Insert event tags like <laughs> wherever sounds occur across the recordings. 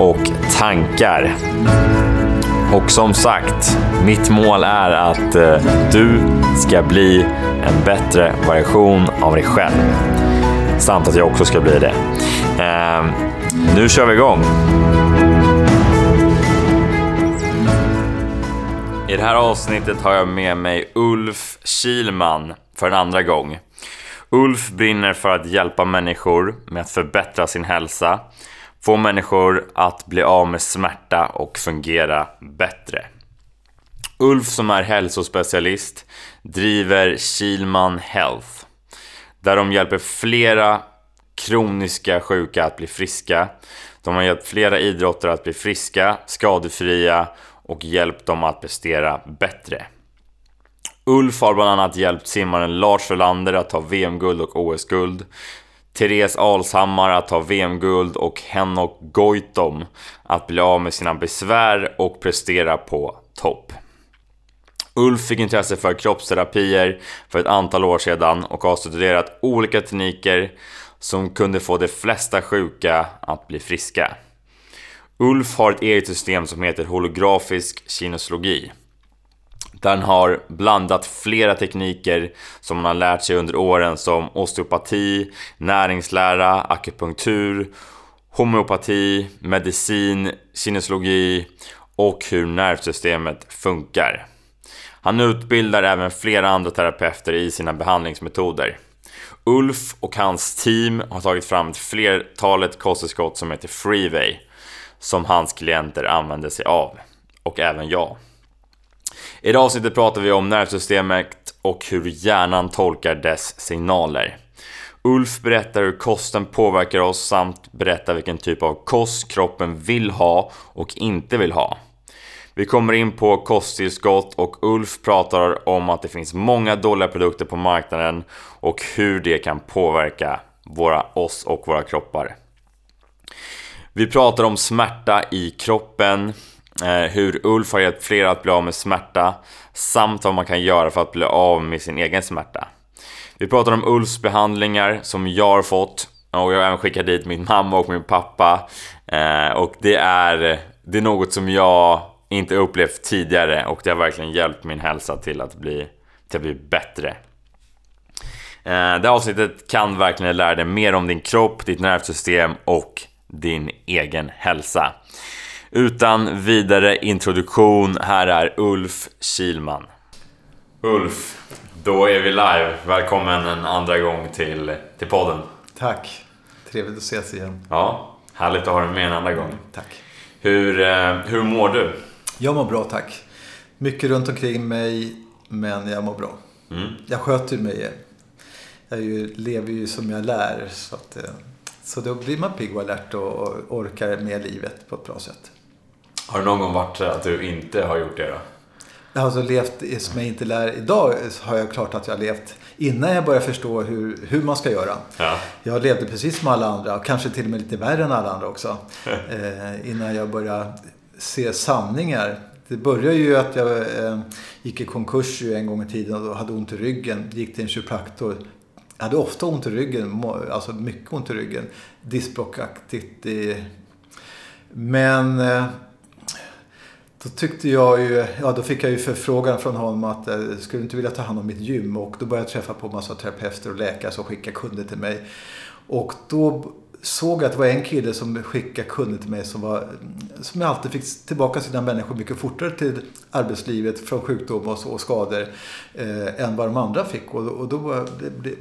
och tankar. Och som sagt, mitt mål är att eh, du ska bli en bättre version av dig själv. Samt att jag också ska bli det. Eh, nu kör vi igång! I det här avsnittet har jag med mig Ulf Kilman för en andra gång. Ulf brinner för att hjälpa människor med att förbättra sin hälsa, få människor att bli av med smärta och fungera bättre. Ulf som är hälsospecialist driver Kilman Health där de hjälper flera kroniska sjuka att bli friska. De har hjälpt flera idrottare att bli friska, skadefria och hjälpt dem att prestera bättre. Ulf har bland annat hjälpt simmaren Lars Frölander att ta VM-guld och OS-guld. Therese Alshammar att ta VM-guld och Henok Goitom att bli av med sina besvär och prestera på topp. Ulf fick intresse för kroppsterapier för ett antal år sedan och har studerat olika tekniker som kunde få de flesta sjuka att bli friska. Ulf har ett eget system som heter holografisk kinesologi. Den har blandat flera tekniker som han har lärt sig under åren som osteopati, näringslära, akupunktur, homeopati, medicin, kinesologi och hur nervsystemet funkar. Han utbildar även flera andra terapeuter i sina behandlingsmetoder. Ulf och hans team har tagit fram ett flertalet kosttillskott som heter Freeway som hans klienter använder sig av. Och även jag. I det avsnittet pratar vi om nervsystemet och hur hjärnan tolkar dess signaler. Ulf berättar hur kosten påverkar oss samt berättar vilken typ av kost kroppen vill ha och inte vill ha. Vi kommer in på kosttillskott och Ulf pratar om att det finns många dåliga produkter på marknaden och hur det kan påverka våra, oss och våra kroppar. Vi pratar om smärta i kroppen, Eh, hur Ulf har hjälpt flera att bli av med smärta samt vad man kan göra för att bli av med sin egen smärta. Vi pratar om Ulfs behandlingar som jag har fått och jag har även skickat dit min mamma och min pappa. Eh, och det är, det är något som jag inte upplevt tidigare och det har verkligen hjälpt min hälsa till att bli, till att bli bättre. Eh, det här avsnittet kan verkligen lära dig mer om din kropp, ditt nervsystem och din egen hälsa. Utan vidare introduktion, här är Ulf Kilman. Ulf, då är vi live. Välkommen en andra gång till, till podden. Tack. Trevligt att ses igen. Ja, härligt att ha dig med en andra gång. Tack. Hur, eh, hur mår du? Jag mår bra, tack. Mycket runt omkring mig, men jag mår bra. Mm. Jag sköter mig. Jag ju, lever ju som jag lär. Så, att, eh, så då blir man pigg och alert och orkar med livet på ett bra sätt. Har det någon gång varit att du inte har gjort det då? Jag har alltså levt som jag inte lär idag har jag klart att jag har levt innan jag började förstå hur, hur man ska göra. Ja. Jag levde precis som alla andra och kanske till och med lite värre än alla andra också. <laughs> eh, innan jag började se sanningar. Det började ju att jag eh, gick i konkurs en gång i tiden och hade ont i ryggen. Gick till en kiropraktor. Jag hade ofta ont i ryggen, alltså mycket ont i ryggen. Diskbråckaktigt. Men eh, då tyckte jag ju, ja då fick jag ju förfrågan från honom att eh, skulle du inte vilja ta hand om mitt gym? Och då började jag träffa på massa terapeuter och läkare som skickade kunder till mig. Och då såg jag att det var en kille som skickade kunder till mig som, var, som alltid fick tillbaka sina människor mycket fortare till arbetslivet från sjukdom och, så, och skador eh, än vad de andra fick. Och, och då var,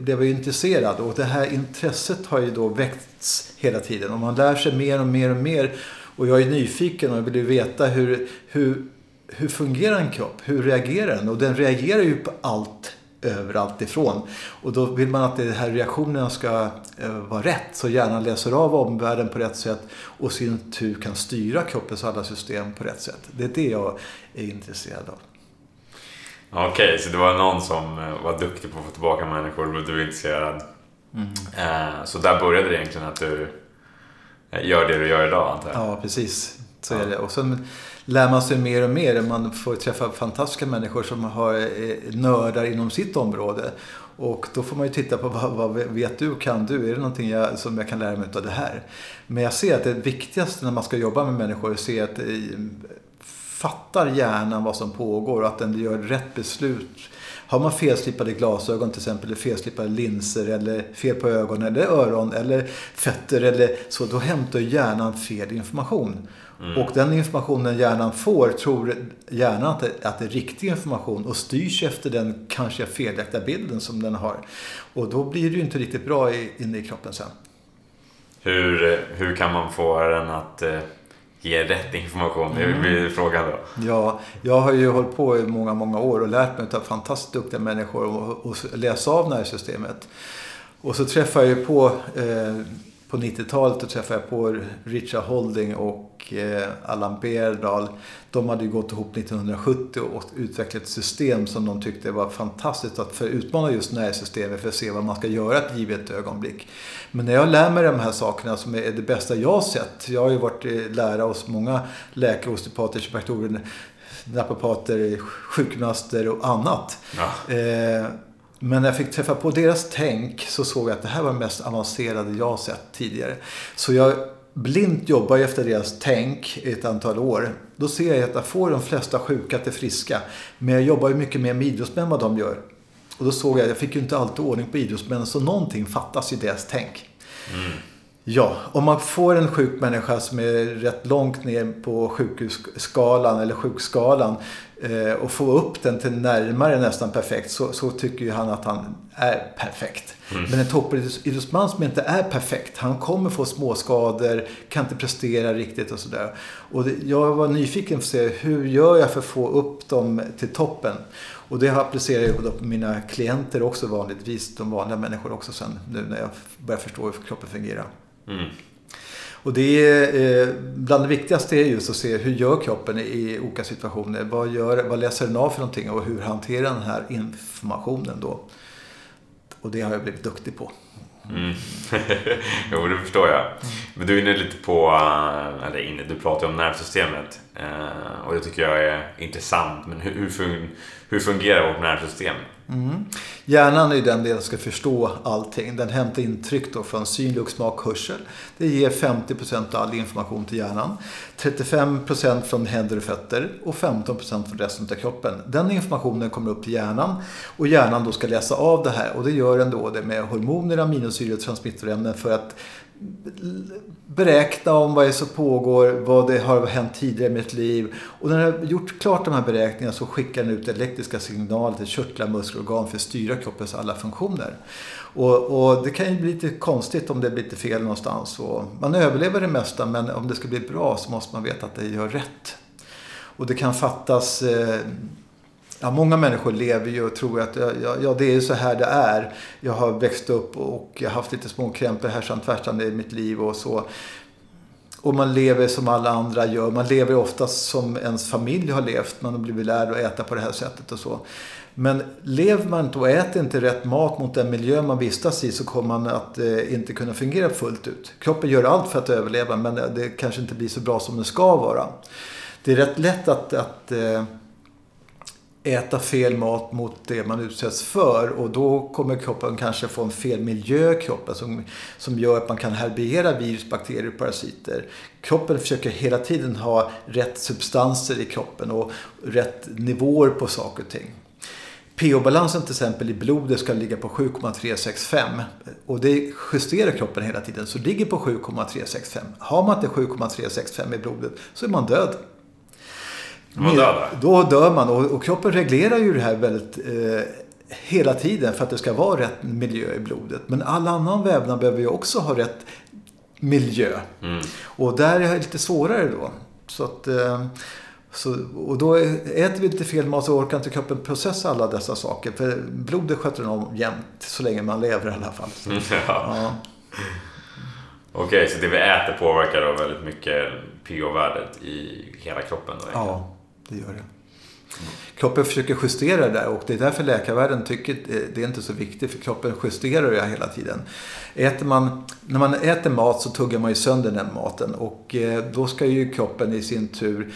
blev jag ju intresserad och det här intresset har ju då väckts hela tiden och man lär sig mer och mer och mer och jag är nyfiken och vill ju veta hur, hur, hur fungerar en kropp? Hur reagerar den? Och den reagerar ju på allt överallt ifrån. Och då vill man att de här reaktionerna ska eh, vara rätt. Så hjärnan läser av omvärlden på rätt sätt och sin tur kan styra kroppens alla system på rätt sätt. Det är det jag är intresserad av. Okej, okay, så det var någon som eh, var duktig på att få tillbaka människor och du var intresserad. Mm. Eh, så där började det egentligen att du Eh, gör det du gör idag antar jag? Ja, precis. Så ja. är det. Och sen lär man sig mer och mer. Man får träffa fantastiska människor som har eh, nördar inom sitt område. Och då får man ju titta på vad, vad vet du och kan du? Är det någonting jag, som jag kan lära mig av det här? Men jag ser att det viktigaste när man ska jobba med människor är att se att eh, fattar hjärnan vad som pågår och att den gör rätt beslut. Har man felslipade glasögon till exempel, eller felslipade linser eller fel på ögon eller öron eller fötter eller så, då hämtar hjärnan fel information. Mm. Och den informationen hjärnan får tror hjärnan att det, att det är riktig information och styrs efter den kanske felaktiga bilden som den har. Och då blir det ju inte riktigt bra inne i kroppen sen. Hur, hur kan man få den att eh, ge rätt information? Det blir mm. frågan då. Ja, jag har ju hållit på i många, många år och lärt mig av fantastiskt duktiga människor och, och läsa av nervsystemet. Och så träffade jag ju på eh, på 90-talet då träffade jag på Richard Holding och eh, Allan Berdal. De hade ju gått ihop 1970 och utvecklat ett system som de tyckte var fantastiskt att för utmana just nervsystemet för att se vad man ska göra ett givet ögonblick. Men när jag lär mig de här sakerna som är det bästa jag har sett. Jag har ju varit lära hos många läkare, osteopater, kiropraktorer, naprapater, sjukgymnaster och annat. Ja. Eh, men när jag fick träffa på deras tänk så såg jag att det här var det mest avancerade jag sett tidigare. Så jag blint jobbar efter deras tänk i ett antal år. Då ser jag att jag får de flesta sjuka till friska. Men jag jobbar ju mycket mer med idrottsmän vad de gör. Och då såg jag att jag fick ju inte alltid ordning på idrottsmän så någonting fattas i deras tänk. Mm. Ja, om man får en sjuk människa som är rätt långt ner på sjukhusskalan eller sjukskalan och få upp den till närmare nästan perfekt så, så tycker ju han att han är perfekt. Mm. Men en toppidrottsman som inte är perfekt, han kommer få småskador, kan inte prestera riktigt och sådär. Och det, jag var nyfiken på att se hur gör jag för att få upp dem till toppen. Och det applicerar jag på mina klienter också vanligtvis, de vanliga människor också sen nu när jag börjar förstå hur kroppen fungerar. Mm. Och det är, eh, bland det viktigaste är just att se hur gör kroppen i olika situationer. Vad, gör, vad läser den av för någonting och hur hanterar den här informationen då? Och det har jag blivit duktig på. Mm. <laughs> jo, det förstår jag. Men du är inne lite på, eh, eller inne, du pratar om nervsystemet. Eh, och det tycker jag är intressant. Men hur, hur fungerar vårt nervsystem? Mm. Hjärnan är den del som ska förstå allting. Den hämtar intryck då från syn, lukt, smak, hörsel. Det ger 50% av all information till hjärnan. 35% från händer och fötter och 15% från resten av kroppen. Den informationen kommer upp till hjärnan och hjärnan då ska läsa av det här. Och det gör den då det med hormoner, aminosyror och transmittorämnen för att beräkna om vad det är som pågår, vad det har hänt tidigare i mitt liv. Och när den har gjort klart de här beräkningarna så skickar den ut elektriska signaler till körtlar, muskler och organ för att styra kroppens alla funktioner. Och, och, det kan ju bli lite konstigt om det blir lite fel någonstans. Och man överlever det mesta men om det ska bli bra så måste man veta att det gör rätt. Och det kan fattas eh, Ja, många människor lever ju och tror att ja, ja, det är så här det är. Jag har växt upp och jag har haft lite småkrämpor härsan tvärsan i mitt liv och så. Och man lever som alla andra gör. Man lever oftast som ens familj har levt. Man har blivit lärd att äta på det här sättet och så. Men lever man inte och äter inte rätt mat mot den miljö man vistas i så kommer man att eh, inte kunna fungera fullt ut. Kroppen gör allt för att överleva men det kanske inte blir så bra som det ska vara. Det är rätt lätt att, att eh, äta fel mat mot det man utsätts för och då kommer kroppen kanske få en fel miljö i kroppen som, som gör att man kan härbärgera virus, bakterier och parasiter. Kroppen försöker hela tiden ha rätt substanser i kroppen och rätt nivåer på saker och ting. pH-balansen till exempel i blodet ska ligga på 7,365 och det justerar kroppen hela tiden så ligger på 7,365. Har man inte 7,365 i blodet så är man död. Man dör Då dör man och, och, kroppen reglerar ju det här väldigt eh, hela tiden för att det ska vara rätt miljö i blodet. Men all annan vävnad behöver ju också ha rätt miljö. Mm. Och där är det lite svårare då. Så att, eh, Så, och då äter vi inte fel mat så orkar inte kroppen processa alla dessa saker. För blodet sköter den om jämt, så länge man lever i alla fall. Så, <laughs> Ja. ja. Okej, så det vi äter påverkar då väldigt mycket pH-värdet i hela kroppen? Då, ja, det gör det. Kroppen försöker justera det där och det är därför läkarvärlden tycker att det är inte så viktigt för kroppen justerar det hela tiden. Äter man, när man äter mat så tuggar man ju sönder den maten och eh, då ska ju kroppen i sin tur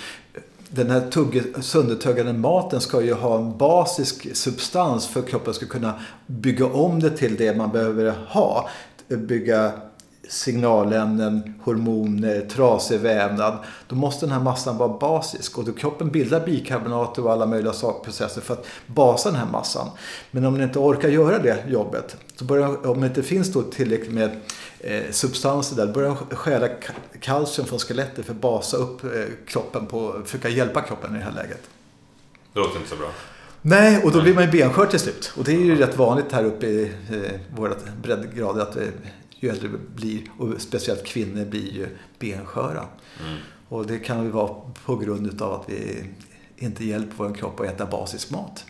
den här tugg, söndertuggade maten ska ju ha en basisk substans för att kroppen ska kunna bygga om det till det man behöver ha. Bygga signalämnen, hormoner, trasig vävnad. Då måste den här massan vara basisk och då kroppen bildar bikarbonater och alla möjliga sakprocesser för att basa den här massan. Men om den inte orkar göra det jobbet, så börjar, om det inte finns då tillräckligt med eh, substanser där, då börjar den stjäla ka- kalcium från skelettet för att basa upp eh, kroppen, på, försöka hjälpa kroppen i det här läget. Det låter inte så bra. Nej, och då blir man ju benskör till slut. Och det är ju rätt vanligt här uppe i eh, våra breddgrader att eh, ju äldre vi blir, och speciellt kvinnor, blir ju bensköra. Mm. Och det kan ju vara på grund av att vi inte hjälper vår kropp att äta basisk mat.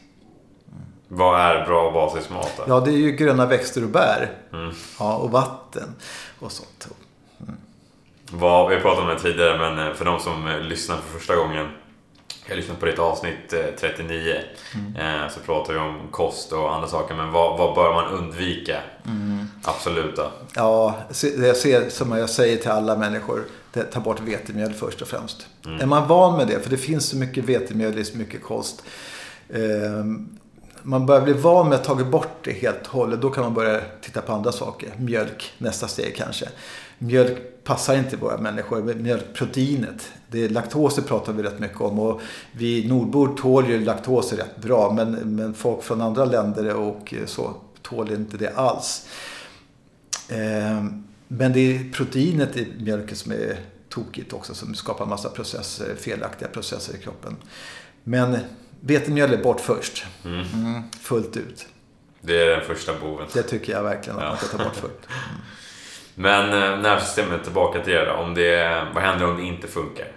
Vad är bra basismat då? Ja, det är ju gröna växter och bär. Mm. Ja, och vatten och sånt. Vad, vi pratat om det tidigare, men eh, för de som eh, lyssnar för första gången. Jag har lyssnat på ditt avsnitt eh, 39. Eh, så pratar vi om kost och andra saker. Men vad, vad bör man undvika? Absolut då. Ja, det jag ser som jag säger till alla människor. Det, ta bort vetemjöl först och främst. Är man van med det, för det finns så mycket vetemjöl i så mycket kost. Ehm, man börjar bli van med att ta bort det helt och hållet. Då kan man börja titta på andra saker. Mjölk, nästa steg kanske. Mjölk passar inte våra människor. Mjölkproteinet, det är, laktoser pratar vi rätt mycket om. Och vi nordbor tål ju laktoser rätt bra. Men, men folk från andra länder och så tål inte det alls. Ehm, Men det är proteinet i mjölken som är tokigt också. Som skapar massa processer, felaktiga processer i kroppen. Men vetemjöl är bort först. Mm, fullt ut. Det är den första boven. Det tycker jag verkligen att Ja. man ska ta bort först. <laughs> Men eh, nervsystemet, tillbaka till det. Om det, vad händer om det inte funkar?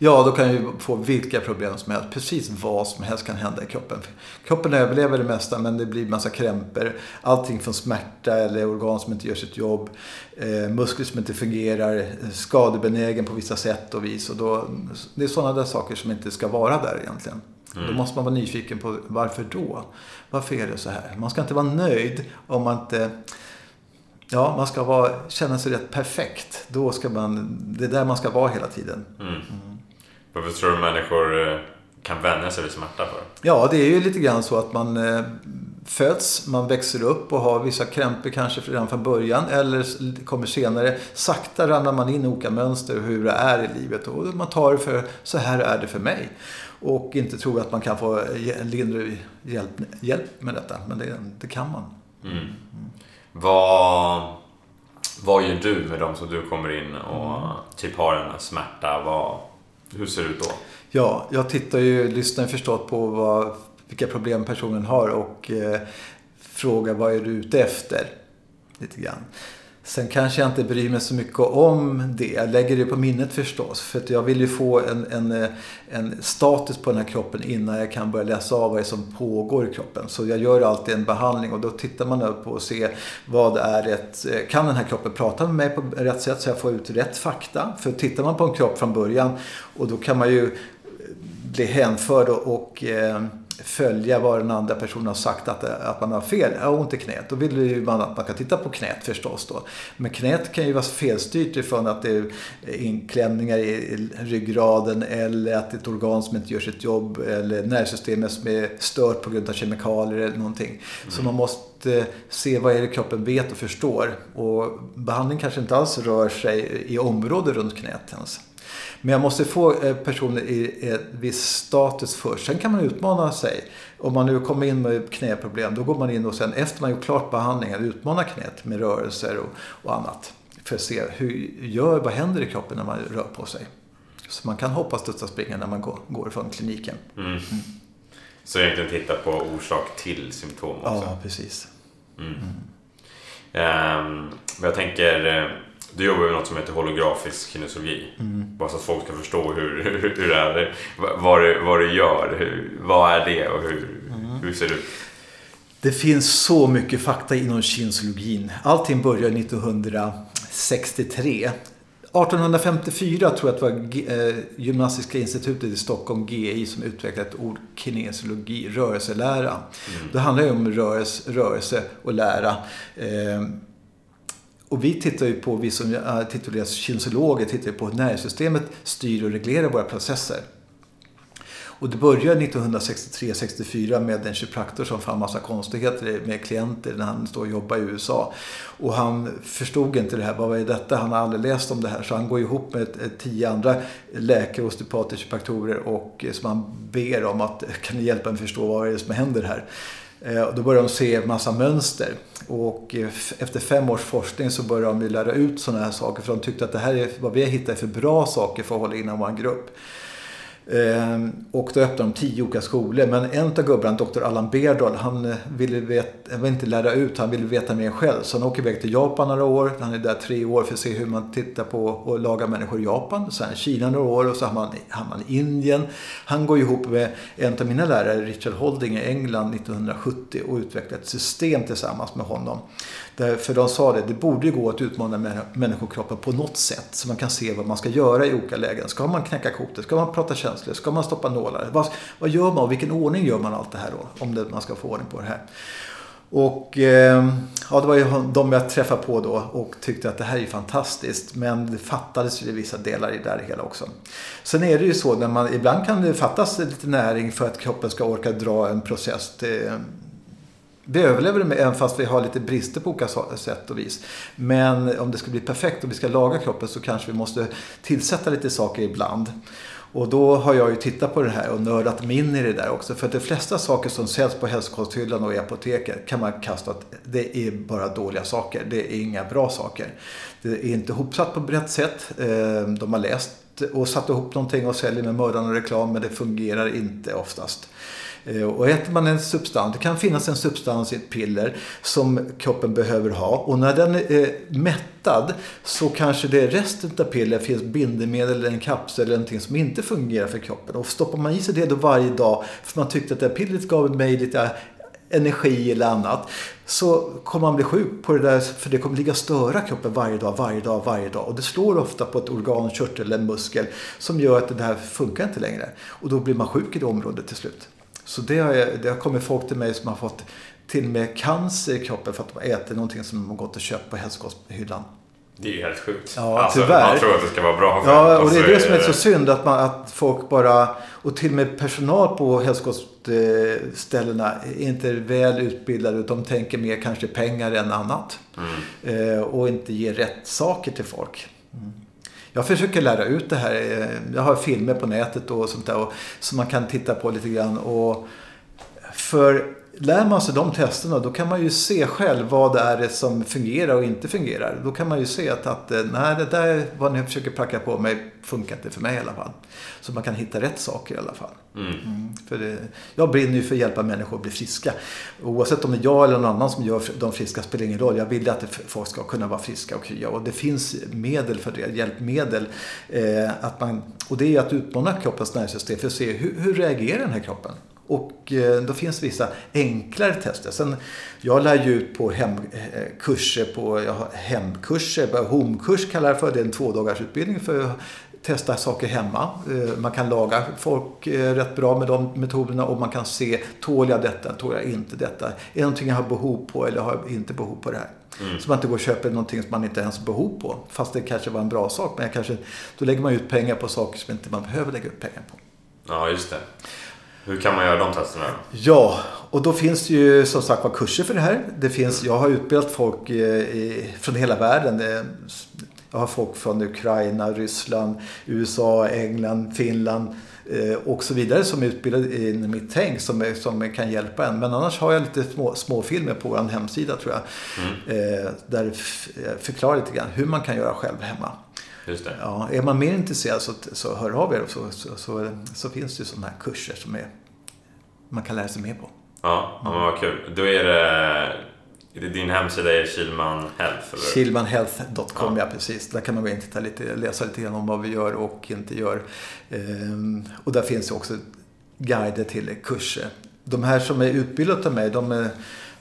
Ja, då kan ju få vilka problem som helst. Precis vad som helst kan hända i kroppen. Kroppen överlever det mesta men det blir massa krämpor. Allting från smärta eller organ som inte gör sitt jobb. Eh, muskler som inte fungerar. Skadebenägen på vissa sätt och vis. Och då, det är sådana där saker som inte ska vara där egentligen. Då måste man vara nyfiken på varför då? Varför är det så här? Man ska inte vara nöjd om man inte Ja, man ska vara, känna sig rätt perfekt. Då ska man, det är där man ska vara hela tiden. Mm. Varför tror du människor eh, kan vänja sig vid smärta för? Ja, det är ju lite grann så att man eh, föds, man växer upp och har vissa krämpor kanske redan från början eller kommer senare. Sakta ramlar man in i olika mönster och hur det är i livet och man tar det för så här är det för mig. Och inte tror att man kan få lindrig hjälp, hjälp med detta, men det, det kan man. Mm. Vad, vad gör du med de som du kommer in och typ har en smärta? Vad, hur ser det ut då? Ja, jag tittar ju, lyssnar ju förstås på vad, vilka problem personen har och eh, frågar vad är du ute efter? Lite grann. Sen kanske jag inte bryr mig så mycket om det. Jag lägger det på minnet förstås. För att jag vill ju få en, en, en status på den här kroppen innan jag kan börja läsa av vad det är som pågår i kroppen. Så jag gör alltid en behandling och då tittar man upp och ser vad är ett... Kan den här kroppen prata med mig på rätt sätt så jag får ut rätt fakta? För tittar man på en kropp från början och då kan man ju bli hänförd och, och eh, följa vad den andra personen har sagt att, att man har fel. Jag har ont i knät. Då vill man att man kan titta på knät förstås då. Men knät kan ju vara felstyrt ifrån att det är inklämningar i ryggraden eller att det är ett organ som inte gör sitt jobb eller nervsystemet som är stört på grund av kemikalier eller någonting. Så man måste se vad är det kroppen vet och förstår. Och behandling kanske inte alls rör sig i området runt knät ens. Men jag måste få eh, personer i ett viss status först. Sen kan man utmana sig. Om man nu kommer in med knäproblem, då går man in och sen efter man gjort klart behandlingen utmanar knät med rörelser och, och annat. För att se hur gör, vad händer i kroppen när man rör på sig. Så man kan hoppa, studsa, springa när man går, går från kliniken. Mm. Så egentligen titta på orsak till symptom också. Ja, precis. Mm. Men jag tänker, eh, Du jobbar med något som heter holografisk kinesiologi. Mm. Bara så att folk ska förstå hur, hur, hur det är, vad, det, vad det gör. Hur, vad är det och hur, mm. hur ser det ut? Det finns så mycket fakta inom kinesiologin. Allting börjar 1963. 1854 tror jag att det var eh, Gymnastiska institutet i Stockholm, GI, som utvecklade ett ord kinesiologi, rörelselära. Mm. Det handlar ju om rörelse, rörelse och lära. Och vi tittar ju på, vi som tituleras kinesiologer, tittar ju på hur nervsystemet styr och reglerar våra processer. Och det började 1963-64 med en kiropraktor som fann massa konstigheter med klienter när han stod och jobbade i USA. Och han förstod inte det här. Vad är detta? Han har aldrig läst om det här. Så han går ihop med ett, ett tio andra läkare, osteopater, kiropraktorer och eh, som han ber om att kan ni hjälpa mig förstå vad är det som händer här? Eh, och då började de se en massa mönster. Och eh, efter fem års forskning så började de lära ut sådana här saker. För de tyckte att det här är vad vi har hittat för bra saker för att hålla inom vår grupp. Ehm, och då öppnade de tio olika skolor. Men en av gubbarna, doktor Allan Berdal, han eh, ville veta, han ville inte lära ut, han ville veta mer själv. Så han åker iväg till Japan några år. Han är där tre år för att se hur man tittar på och lagar människor i Japan. Sen Kina några år och så hamnar han i Indien. Han går ihop med en av mina lärare, Richard Holding i England 1970 och utvecklar ett system tillsammans med honom. För de sa det, det borde gå att utmana människokroppen på något sätt. Så man kan se vad man ska göra i olika lägen. Ska man knäcka kotet? Ska man prata känslor? Ska man stoppa nålar? Vad, vad gör man och vilken ordning gör man allt det här då? Om det, man ska få ordning på det här. Och eh, ja, det var ju de jag träffade på då och tyckte att det här är ju fantastiskt. Men det fattades ju vissa delar i det hela också. Sen är det ju så, när man, ibland kan det fattas lite näring för att kroppen ska orka dra en process. Till, vi överlever det även fast vi har lite brister på olika sätt och vis. Men om det ska bli perfekt och vi ska laga kroppen så kanske vi måste tillsätta lite saker ibland. Och då har jag ju tittat på det här och nördat mig in i det där också. För att de flesta saker som säljs på hälsokosthyllan och i apoteket kan man kasta att det är bara dåliga saker. Det är inga bra saker. Det är inte hopsatt på rätt sätt. Ehm, de har läst och satt ihop någonting och säljer med mördande reklam men det fungerar inte oftast. Eh, och äter man en substans, det kan finnas en substans i ett piller som kroppen behöver ha. Och när den är eh, mättad så kanske det resten av pillret finns bindemedel eller en kapsel eller någonting som inte fungerar för kroppen. Och stoppar man i sig det då varje dag för man tyckte att det pillret gav mig lite energi eller annat. Så kommer man bli sjuk på det där för det kommer ligga och störa kroppen varje dag, varje dag, varje dag. Och det slår ofta på ett organ, körtel eller muskel som gör att det här funkar inte längre. Och då blir man sjuk i det området till slut. Så det har, det har kommit folk till mig som har fått till och med cancer i kroppen för att de äter någonting som de har gått och köpt på hälsokosthyllan. Det är ju helt sjukt. Ja, alltså, tyvärr. Man tror att det ska vara bra. Ja, och det är det som är så synd. Att, man, att folk bara, och till och med personal på hälsokostställena är inte väl utbildade. De tänker mer kanske pengar än annat. Mm. Eh, och inte ger rätt saker till folk. Mm. Jag försöker lära ut det här. Eh, jag har filmer på nätet och sånt där. Och, som man kan titta på lite grann. Och för lär man sig de testerna då kan man ju se själv vad det är som fungerar och inte fungerar. Då kan man ju se att, att eh, nej, det där vad ni försöker pracka på mig funkar inte för mig i alla fall. Så man kan hitta rätt saker i alla fall. Mm. Mm, för det, jag brinner ju för att hjälpa människor att bli friska. Oavsett om det är jag eller någon annan som gör de friska spelar ingen roll. Jag vill att folk ska kunna vara friska och krya. Och det finns medel för det, hjälpmedel. Eh, att man, och det är att utmana kroppens nervsystem för att se hur, hur reagerar den här kroppen. Och eh, då finns vissa enklare tester. Sen, jag lär ju ut på hemkurser, eh, på jag har hemkurser, homkurs kallar jag för. Det är en tvådagarsutbildning för att testa saker hemma. Eh, man kan laga folk rätt bra med de metoderna och man kan se, tål jag detta, tål jag inte detta? Är det någonting jag har behov på eller har jag inte behov på det här? Mm. Så man inte går och köper någonting som man inte ens har behov på. Fast det kanske var en bra sak. Men kanske, då lägger man ut pengar på saker som inte man behöver lägga ut pengar på. Ja, just det. Hur kan man göra de testerna? Ja, och då finns det ju som sagt var kurser för det här. Det finns, jag har utbildat folk i, från hela världen. Jag har folk från Ukraina, Ryssland, USA, England, Finland eh, och så vidare som är utbildade i mitt tänk som, som kan hjälpa en. Men annars har jag lite små, småfilmer på vår hemsida tror jag. Mm. Eh, där jag förklarar lite grann hur man kan göra själv hemma. Just det. Ja, är man mer intresserad så, så hör av er så, så, så, så finns det sådana här kurser som är, man kan lära sig mer på. Ja, ja men vad kul. Då är det Din hemsida är Kilman Health? Eller? Kilmanhealth.com, ja. ja. precis. Där kan man gå in och titta lite, läsa lite grann om vad vi gör och inte gör. Ehm, och där finns också guider till kurser. De här som är utbildade av mig, de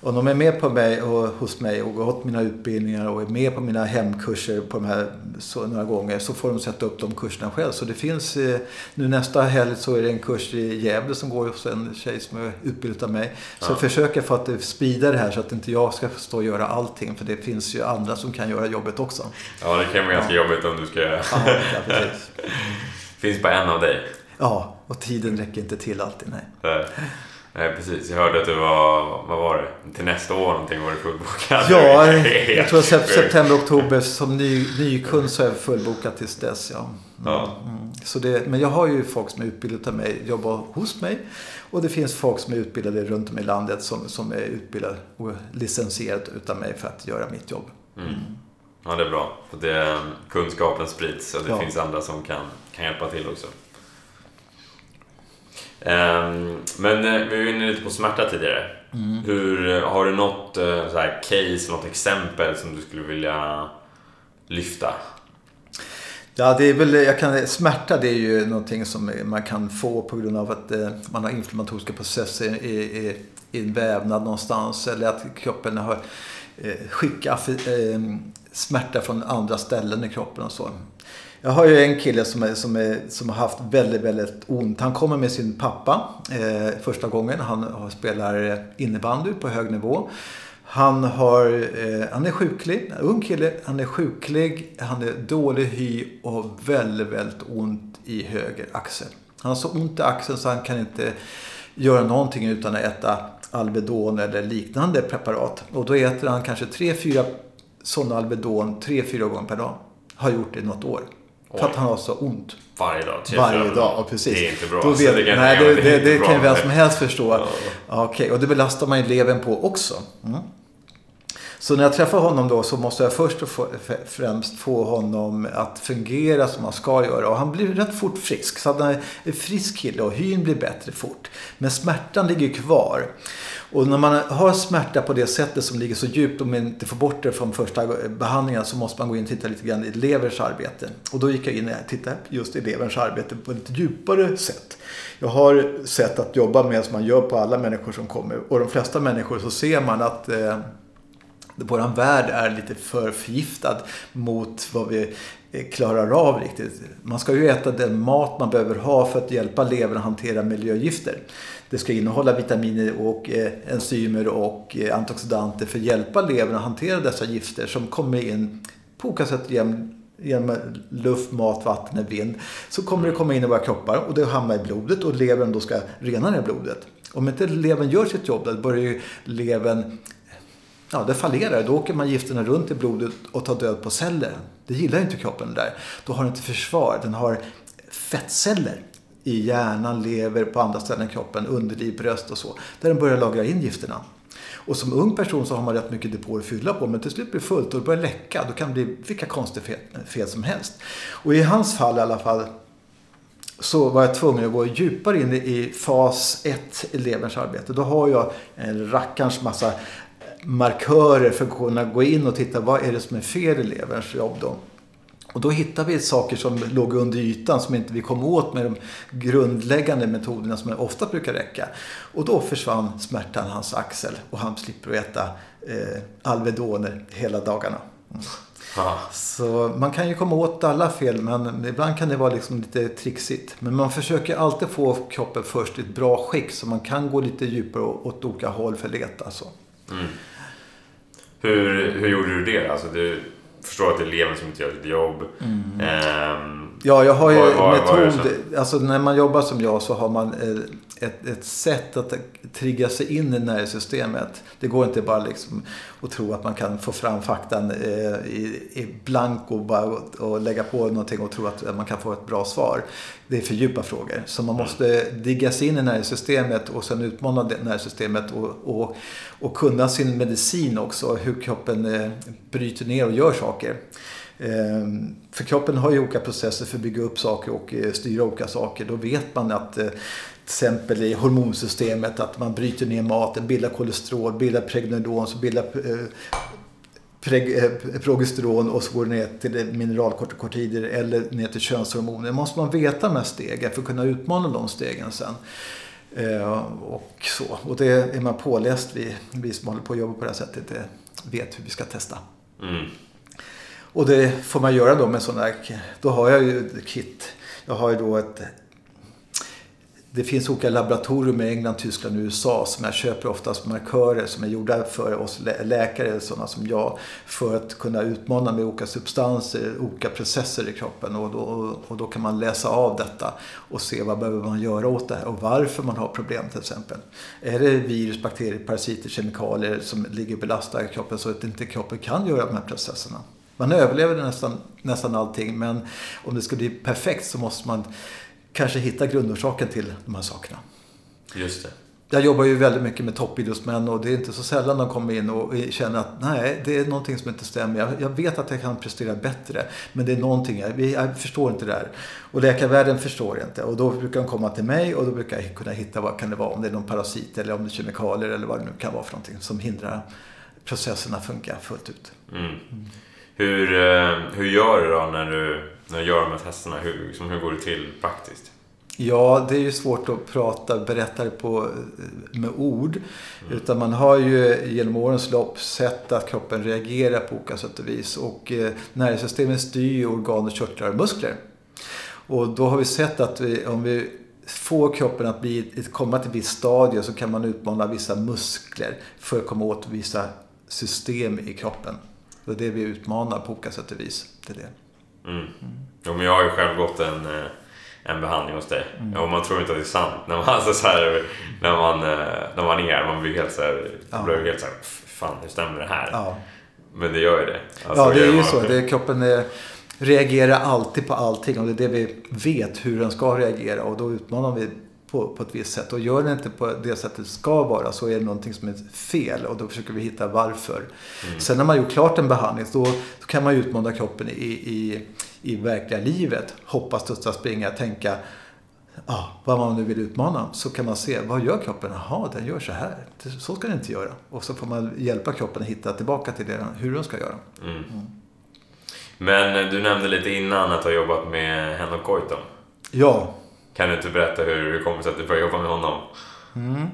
om de är med på mig och hos mig och gått mina utbildningar och är med på mina hemkurser på de här så, några gånger så får de sätta upp de kurserna själv. Så det finns, eh, nu nästa helg så är det en kurs i Gävle som går hos en tjej som är utbildad av mig. Så ja. jag försöker för att sprida det här så att inte jag ska stå och göra allting. För det finns ju andra som kan göra jobbet också. Ja, det kan vara ganska ja. jobbigt om du ska... Ja, ja precis. <laughs> finns bara en av dig. Ja, och tiden räcker inte till alltid, nej. Nej, precis. Jag hörde att du var, vad var det, till nästa år någonting var du fullbokad. Ja, <laughs> jag tror september, oktober som ny, nykund så är jag fullbokad tills dess. Ja. Mm. ja. Mm. Så det, men jag har ju folk som är utbildade av mig, jobbar hos mig. Och det finns folk som är utbildade runt om i landet som, som är utbildade och licensierade utav mig för att göra mitt jobb. Mm. Ja, det är bra. För det, kunskapen sprids och det ja. finns andra som kan, kan hjälpa till också. Um, men eh, vi var inne lite på smärta tidigare. Mm. Hur, eh, har du något uh, så här, case, något exempel som du skulle vilja lyfta? Ja, det är väl, jag kan, smärta det är ju någonting som man kan få på grund av att eh, man har inflammatoriska processer i, i, i en vävnad någonstans. Eller att kroppen har eh, skickat eh, smärta från andra ställen i kroppen och så. Jag har ju en kille som, är, som, är, som har haft väldigt, väldigt ont. Han kommer med sin pappa eh, första gången. Han spelar innebandy på hög nivå. Han, har, eh, han är sjuklig, en ung kille. Han är sjuklig, han är dålig hy och väldigt, väldigt ont i höger axel. Han har så ont i axeln så han kan inte göra någonting utan att äta Alvedon eller liknande preparat. Och då äter han kanske tre fyra sådana Alvedon tre fyra gånger per dag. Har gjort det i något år. För att han har så ont. Varje dag? Varje dag, ja, precis. Det är inte bra. Då vet, det kan, nej, det, det, det, det kan vem som helst förstå. Ja. Okej, och det belastar man ju levern på också. Mm. Så när jag träffar honom då så måste jag först och främst få honom att fungera som han ska göra. Och han blir rätt fort frisk. Så han är en frisk kille och hyn blir bättre fort. Men smärtan ligger kvar. Och när man har smärta på det sättet som ligger så djupt och man inte får bort det från första behandlingen så måste man gå in och titta lite grann i leverns arbete. Och då gick jag in och tittade just i leverns arbete på ett djupare sätt. Jag har sätt att jobba med som man gör på alla människor som kommer. Och de flesta människor så ser man att eh, vår värld är lite för förgiftad mot vad vi eh, klarar av riktigt. Man ska ju äta den mat man behöver ha för att hjälpa levern att hantera miljögifter. Det ska innehålla vitaminer och eh, enzymer och eh, antioxidanter för att hjälpa levern att hantera dessa gifter som kommer in på olika sätt genom, genom luft, mat, vatten och vind. Så kommer det komma in i våra kroppar och det hamnar i blodet och levern då ska rena det blodet. Om inte levern gör sitt jobb, då börjar ju levern ja, det fallerar. Då åker man gifterna runt i blodet och tar död på celler. Det gillar inte kroppen där. Då har den inte försvar. Den har fettceller i hjärnan, lever, på andra ställen i kroppen, underliv, bröst och så. Där den börjar lagra in gifterna. Och som ung person så har man rätt mycket depåer att fylla på. Men till slut blir det fullt och det börjar läcka. Då kan det bli vilka konstiga fel, fel som helst. Och i hans fall i alla fall så var jag tvungen att gå djupare in i fas 1 i leverns arbete. Då har jag en rackarns massa markörer för att kunna gå in och titta vad är det som är fel i leverns jobb då. Och då hittade vi saker som låg under ytan som inte vi kom åt med de grundläggande metoderna som ofta brukar räcka. Och då försvann smärtan i hans axel och han slipper äta eh, Alvedoner hela dagarna. Mm. Så man kan ju komma åt alla fel men ibland kan det vara liksom lite trixigt. Men man försöker alltid få kroppen först i ett bra skick så man kan gå lite djupare åt olika håll för att leta. Så. Mm. Hur, hur gjorde du det? Alltså, du förstår att det är eleven som inte gör sitt jobb. Mm. Um, ja, jag har ju var, var, metod. Var alltså när man jobbar som jag så har man eh, ett, ett sätt att trigga sig in i nervsystemet. Det går inte bara liksom att tro att man kan få fram faktan eh, i, i blanko bara och, och lägga på någonting och tro att man kan få ett bra svar. Det är för djupa frågor. Så man måste digga sig in i nervsystemet och sen utmana det nervsystemet och, och, och kunna sin medicin också. Hur kroppen eh, bryter ner och gör saker. Ehm, för kroppen har ju olika processer för att bygga upp saker och eh, styra olika saker. Då vet man att exempel i hormonsystemet. Att man bryter ner maten, bildar kolesterol, bildar pregnenolon, så bildar eh, preg, eh, progesteron och så går det ner till mineralkortikotider eller ner till könshormoner. måste man veta de här stegen för att kunna utmana de stegen sen. Eh, och så. Och det är man påläst, vi, vi som håller på att jobba på det här sättet, vet hur vi ska testa. Mm. Och det får man göra då med sådana här, då har jag ju ett kit. Jag har ju då ett det finns olika laboratorier i England, Tyskland och USA som jag köper oftast markörer som är gjorda för oss läkare, sådana som jag, för att kunna utmana med olika substanser, olika processer i kroppen. Och då, och då kan man läsa av detta och se vad behöver man göra åt det här och varför man har problem till exempel. Är det virus, bakterier, parasiter, kemikalier som ligger och belastar kroppen så att inte kroppen kan göra de här processerna? Man överlever nästan, nästan allting men om det ska bli perfekt så måste man kanske hitta grundorsaken till de här sakerna. Just det. Jag jobbar ju väldigt mycket med toppidrottsmän och det är inte så sällan de kommer in och känner att nej, det är någonting som inte stämmer. Jag, jag vet att jag kan prestera bättre, men det är någonting, jag, jag förstår inte det här. Och läkarvärlden förstår inte. Och då brukar de komma till mig och då brukar jag kunna hitta vad kan det vara, om det är någon parasit eller om det är kemikalier eller vad det nu kan vara för någonting som hindrar processerna funka fullt ut. Mm. Hur, eh, hur gör du då när du när du gör de här testerna? Hur, liksom, hur går det till praktiskt? Ja, det är ju svårt att prata, berätta det på, med ord. Mm. Utan man har ju genom årens lopp sett att kroppen reagerar på olika sätt och vis. Och eh, nervsystemet styr organ och körtlar och muskler. Och då har vi sett att vi, om vi får kroppen att bli, komma till ett visst stadie så kan man utmana vissa muskler för att komma åt vissa system i kroppen. Det är det vi utmanar på olika sätt och vis. Det är det. Mm. Jo, men jag har ju själv gått en, eh, en behandling hos dig. Mm. Och man tror inte att det är sant. När man, alltså <laughs> så här, när man, eh, när man är här, man blir helt så här, ja. blir helt så här, fan hur stämmer det här? Ja. Men det gör ju det. Alltså, ja, det är ju så. Det, kroppen är, reagerar alltid på allting och det är det vi vet hur den ska reagera och då utmanar vi på, på ett visst sätt. Och gör den inte på det sättet det ska vara så är det någonting som är fel och då försöker vi hitta varför. Mm. Sen när man gjort klart en behandling då, då kan man utmana kroppen i, i, i verkliga livet. Hoppa, studsa, springa, tänka ah, vad man nu vill utmana. Så kan man se, vad gör kroppen? Jaha, den gör så här. Så ska den inte göra. Och så får man hjälpa kroppen att hitta tillbaka till det, hur den ska göra. Mm. Mm. Men du nämnde lite innan att du har jobbat med Henok Goitom. Ja, kan du inte berätta hur det kommer sig att du började jobba med honom? Mm.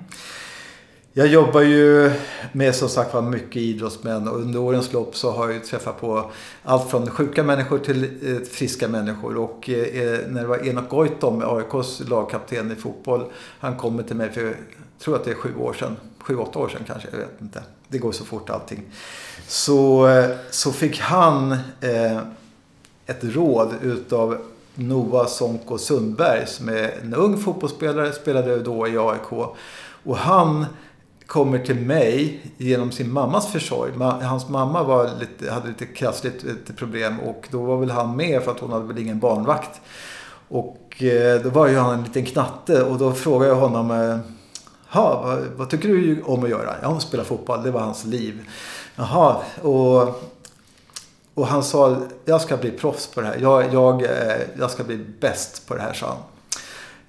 Jag jobbar ju med som sagt var mycket idrottsmän och under årens lopp så har jag ju träffat på allt från sjuka människor till eh, friska människor. Och eh, eh, när det var Enok Goitom, AIKs lagkapten i fotboll, han kom till mig för, jag tror att det är sju år sedan, sju, åtta år sedan kanske, jag vet inte. Det går så fort allting. Så, så fick han eh, ett råd utav Noah Sonko Sundberg som är en ung fotbollsspelare, spelade då i AIK. Och han kommer till mig genom sin mammas försorg. Hans mamma var lite, hade lite krassligt lite problem och då var väl han med för att hon hade väl ingen barnvakt. Och eh, då var ju han en liten knatte och då frågade jag honom eh, Jaha, vad, vad tycker du om att göra? Ja, spela fotboll. Det var hans liv. Jaha, och och han sa, jag ska bli proffs på det här. Jag, jag, eh, jag ska bli bäst på det här, sa han.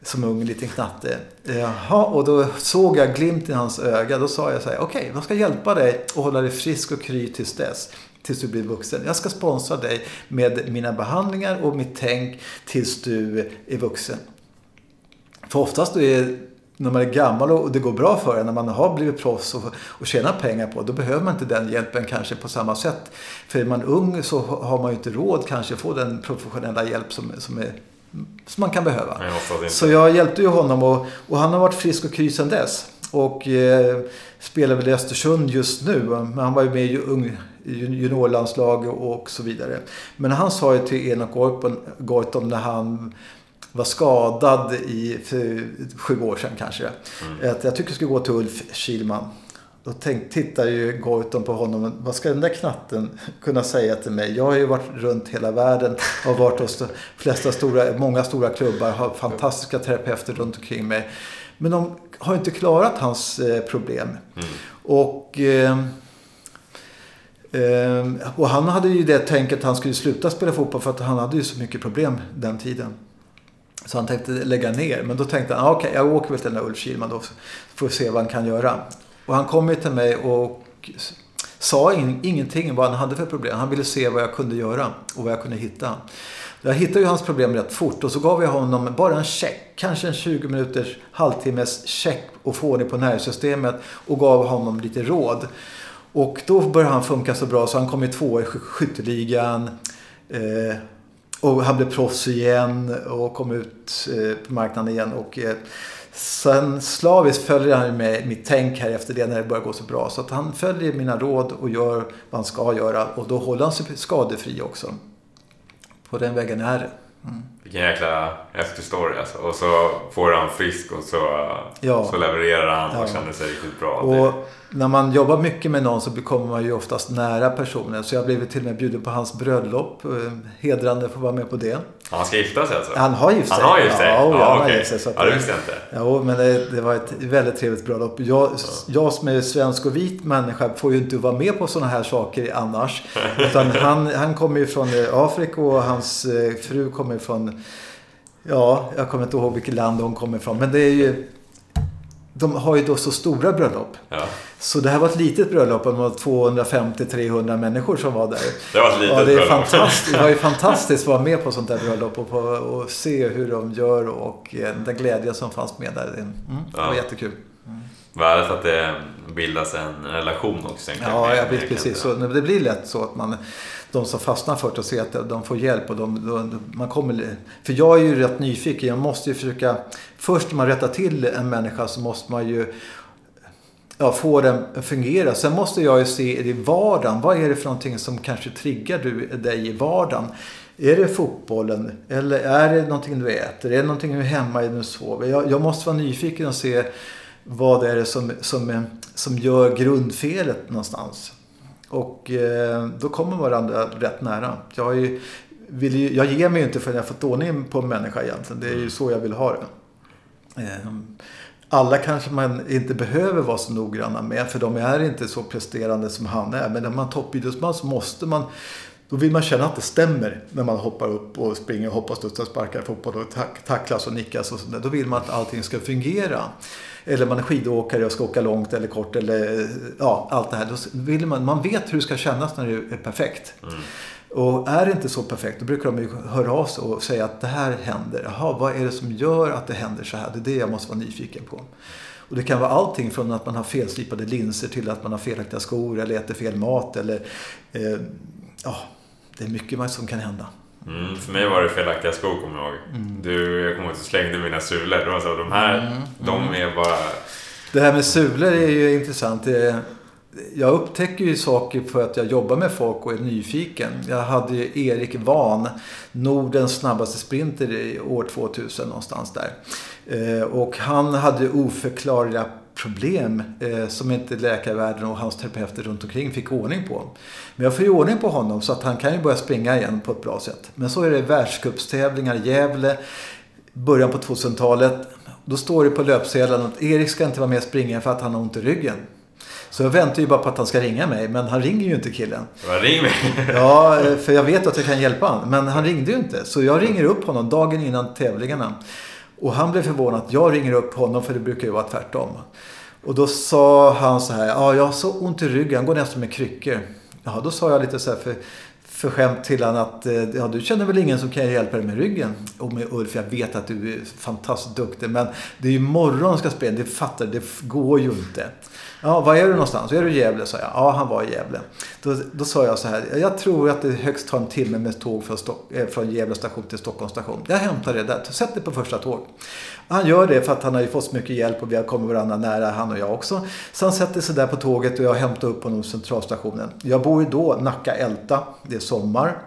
Som ung liten knatte. Jaha, och då såg jag glimt i hans öga. Då sa jag så här, okej, okay, jag ska hjälpa dig att hålla dig frisk och kry tills dess. Tills du blir vuxen. Jag ska sponsra dig med mina behandlingar och mitt tänk tills du är vuxen. För oftast är när man är gammal och det går bra för en, när man har blivit proffs och, och tjänar pengar på, då behöver man inte den hjälpen kanske på samma sätt. För är man ung så har man ju inte råd kanske att få den professionella hjälp som, som, är, som man kan behöva. Så jag hjälpte ju honom och, och han har varit frisk och kry sedan dess. Och eh, spelar väl i Östersund just nu. Men han var ju med i ung, juniorlandslag och så vidare. Men han sa ju till Enok Goitom när han var skadad i för sju år sedan kanske. Mm. Att jag tycker jag ska gå till Ulf Kilman. Då tänk, tittar ju Goitom på honom. Vad ska den där knatten kunna säga till mig? Jag har ju varit runt hela världen och varit hos de flesta stora, många stora klubbar. Har fantastiska terapeuter runt omkring mig. Men de har inte klarat hans eh, problem. Mm. Och, eh, eh, och han hade ju det tänket att han skulle sluta spela fotboll för att han hade ju så mycket problem den tiden. Så han tänkte lägga ner. Men då tänkte han, ah, okej okay, jag åker väl till den där Ulf Kilman då. Får se vad han kan göra. Och han kom ju till mig och sa in, ingenting vad han hade för problem. Han ville se vad jag kunde göra och vad jag kunde hitta. Jag hittade ju hans problem rätt fort och så gav jag honom bara en check. Kanske en 20 minuters, halvtimmes check och få ordning på nervsystemet och gav honom lite råd. Och då började han funka så bra så han kom i två i skytteligan. Eh, och han blev proffs igen och kom ut eh, på marknaden igen. Och, eh, sen slaviskt följer han med mitt tänk här efter det när det börjar gå så bra. Så att han följer mina råd och gör vad han ska göra. Och då håller han sig skadefri också. På den vägen är det. Mm. Vilken jäkla häftig story alltså. Och så får han frisk och så, ja. så levererar han och ja. känner sig riktigt bra. Och när man jobbar mycket med någon så kommer man ju oftast nära personen. Så jag blev till och med bjuden på hans bröllop. Eh, hedrande att få vara med på det. Han ska gifta sig alltså? Han har gift sig. Han har gift sig? Ja, ja, ja, han okay. gift sig. Så ja, det visste jag inte. Ja, men det, det, var ett väldigt trevligt bröllop. Jag, ja. jag som är svensk och vit människa får ju inte vara med på sådana här saker annars. Utan <laughs> han, han kommer ju från Afrika och hans eh, fru kommer från Ja, jag kommer inte ihåg vilket land hon kommer ifrån. Men det är ju... De har ju då så stora bröllop. Ja. Så det här var ett litet bröllop. Det var 250-300 människor som var där. Det var ett litet ja, det, är bröllop. fantastiskt, det var ju <laughs> fantastiskt att vara med på sånt där bröllop och, på, och se hur de gör och eh, den glädje som fanns med där. Mm, det var jättekul. Mm. Värdet att det bildas en relation också. Ja, ja precis. Så, det blir lätt så att man de som fastnar för det och ser att de får hjälp. Och de, de, man kommer, för jag är ju rätt nyfiken. Jag måste ju försöka... Först när man rättar till en människa så måste man ju ja, få den att fungera. Sen måste jag ju se i vardagen. Vad är det för någonting som kanske triggar du, dig i vardagen? Är det fotbollen? Eller är det någonting du äter? Är det någonting du är hemma i när du sover? Jag, jag måste vara nyfiken och se vad är det som, som, som gör grundfelet någonstans. Och eh, då kommer varandra rätt nära. Jag, är, vill ju, jag ger mig ju inte förrän jag fått ordning på en människa egentligen. Det är ju så jag vill ha det. Eh, alla kanske man inte behöver vara så noggranna med. För de är inte så presterande som han är. Men när man är toppidrottsman så måste man då vill man känna att det stämmer när man hoppar upp och springer, hoppar, studsar, sparkar fotboll och tacklas och nickas och sådär. Då vill man att allting ska fungera. Eller man är skidåkare och ska åka långt eller kort eller ja, allt det här. Då vill man, man vet hur det ska kännas när det är perfekt. Mm. Och är det inte så perfekt då brukar de ju höra av sig och säga att det här händer. Jaha, vad är det som gör att det händer så här? Det är det jag måste vara nyfiken på. Och det kan vara allting från att man har felslipade linser till att man har felaktiga skor eller äter fel mat. Eller, eh, ja, det är mycket som kan hända. Mm, för mig var det felaktiga skor kommer jag ihåg. Mm. Du, jag kommer ihåg att du slängde mina sulor. Var så, de här, mm. de mm. är bara... Det här med sulor är ju intressant. Jag upptäcker ju saker för att jag jobbar med folk och är nyfiken. Jag hade ju Erik Van, Nordens snabbaste sprinter i år 2000 någonstans där. Eh, och han hade oförklarliga problem eh, som inte läkarvärlden och hans terapeuter runt omkring fick ordning på. Men jag får ju ordning på honom så att han kan ju börja springa igen på ett bra sätt. Men så är det världscupstävlingar i Gävle, början på 2000-talet. Då står det på löpsedeln att Erik ska inte vara med och springa för att han har ont i ryggen. Så jag väntar ju bara på att han ska ringa mig, men han ringer ju inte killen. ring mig! <laughs> ja, för jag vet att jag kan hjälpa honom. Men han ringde ju inte. Så jag ringer upp honom dagen innan tävlingarna. Och han blev förvånad att jag ringer upp honom, för det brukar ju vara tvärtom. Och då sa han så här, ja jag har så ont i ryggen, han går nästan med kryckor. Ja, då sa jag lite så här för, för skämt till honom att, eh, ja du känner väl ingen som kan hjälpa dig med ryggen? Och med Ulf, jag vet att du är fantastiskt duktig, men det är ju morgon ska spela, det fattar det går ju inte. Ja, var är du någonstans? Är du i Gävle? sa jag. Ja, han var i Gävle. Då, då sa jag så här. Jag tror att det högst tar en timme med tåg från, Stock, eh, från Gävle station till Stockholms station. Jag hämtar det där. Sätt dig på första tåg. Han gör det för att han har ju fått så mycket hjälp och vi har kommit varandra nära, han och jag också. Så han sätter sig där på tåget och jag hämtar upp honom på centralstationen. Jag bor ju då Nacka Älta. Det är sommar.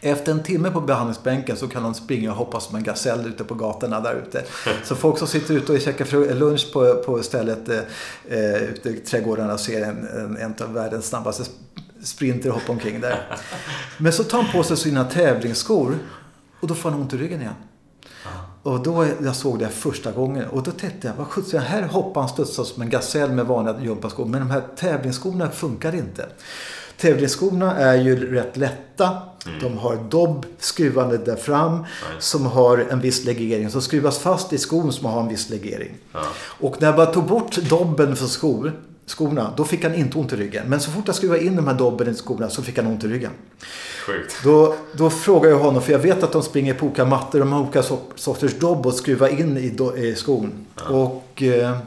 Efter en timme på behandlingsbänken så kan de springa och hoppa som en gasell ute på gatorna där ute. Så folk som sitter ute och käkar lunch på, på stället eh, eh ute i trädgårdarna ser en, en, en av världens snabbaste sprinter hoppa omkring där. Men så tar han på sig sina tävlingsskor och då får han ont i ryggen igen. Och då jag såg det första gången och då tänkte jag, vad sjutton, här hoppar han studsar som en gasell med vanliga gympaskor. Men de här tävlingsskorna funkar inte. Tävlingsskorna är ju rätt lätta. De har dobb skruvande där fram som har en viss legering. Som skruvas fast i skon som har en viss legering. Ja. Och när jag bara tog bort dobben från skor, skorna, då fick han inte ont i ryggen. Men så fort jag skruvade in de här dobben i skorna så fick han ont i ryggen. Sjukt. Då, då frågar jag honom, för jag vet att de springer på olika mattor. De har olika so- sorters dobb att skruva in i, do, i skon. Och eh,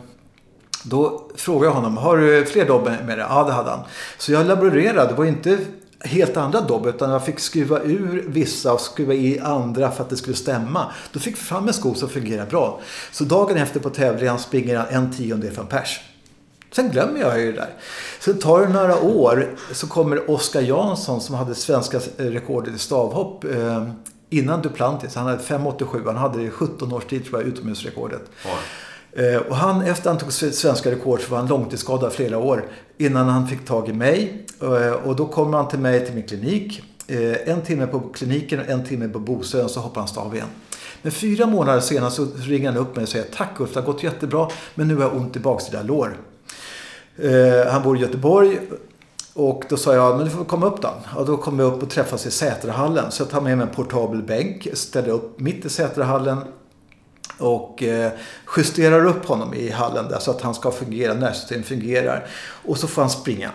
då frågade jag honom, har du fler dobb med dig? Ja, det hade han. Så jag laborerade. Det var inte helt andra dobb utan jag fick skruva ur vissa och skruva i andra för att det skulle stämma. Då fick vi fram en sko som fungerade bra. Så dagen efter på tävlingen springer han en tiondel från pers. Sen glömmer jag ju det där. Sen tar det några år så kommer Oskar Jansson som hade svenska rekordet i stavhopp eh, innan Duplantis. Han hade 5,87. Han hade det i 17 års tid tror jag, utomhusrekordet. Ja. Eh, och han, efter han tog svenska rekord så var han långtidsskadad flera år. Innan han fick tag i mig. Eh, och då kom han till mig till min klinik. Eh, en timme på kliniken och en timme på Bosön så hoppade han stav igen. Men fyra månader senare så ringer han upp mig och säger Tack Ulf, det har gått jättebra. Men nu har jag ont i baksida lår. Han bor i Göteborg. Och då sa jag, men du får komma upp då. Och då kom vi upp och träffas i Sätrahallen. Så jag tar med mig en portabel bänk, ställer upp mitt i Sätrahallen. Och eh, justerar upp honom i hallen där så att han ska fungera, nervsystemet fungerar. Och så får han springa.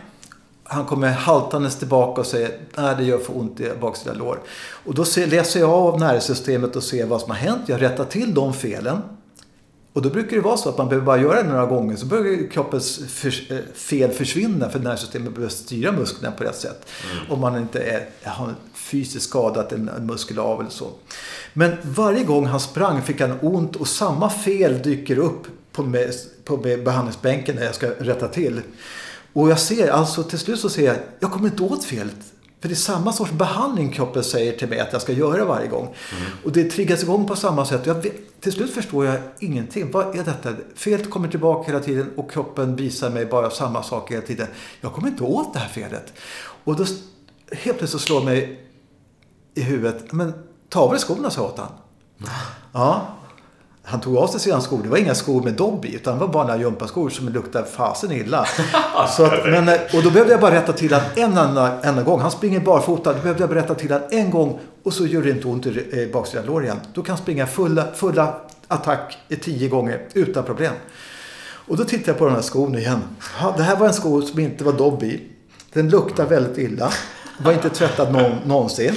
Han kommer haltandes tillbaka och säger nej det gör för ont i baksida lår. Och då ser, läser jag av nervsystemet och ser vad som har hänt. Jag rättar till de felen. Och då brukar det vara så att man behöver bara göra det några gånger så börjar kroppens eh, fel försvinna för nervsystemet behöver styra musklerna på rätt sätt. Om man inte är, har fysiskt skadat en muskel av eller så. Men varje gång han sprang fick han ont och samma fel dyker upp på, på behandlingsbänken när jag ska rätta till. Och jag ser, alltså till slut så ser jag, jag kommer inte åt felet. För det är samma sorts behandling kroppen säger till mig att jag ska göra varje gång. Och det triggas igång på samma sätt. Jag till slut förstår jag ingenting. Vad är detta? Felet kommer tillbaka hela tiden och kroppen visar mig bara samma sak hela tiden. Jag kommer inte åt det här felet. Och då helt plötsligt slår mig i huvudet. Men ta av dig skorna, sa åt han. Ja. Han tog av sig sina skor. Det var inga skor med dobb i. Utan det var bara några gympaskor som luktade fasen illa. <laughs> Så att, men, och då behövde jag bara rätta till att en enda, enda gång. Han springer barfota. Då behövde jag bara rätta till att en gång. Och så gör det inte ont i eh, baksida lår igen. Då kan han springa fulla, fulla attack i tio gånger utan problem. Och då tittar jag på den här skon igen. Ja, det här var en sko som inte var dobb i. Den luktar väldigt illa. Var inte tvättad någon, någonsin.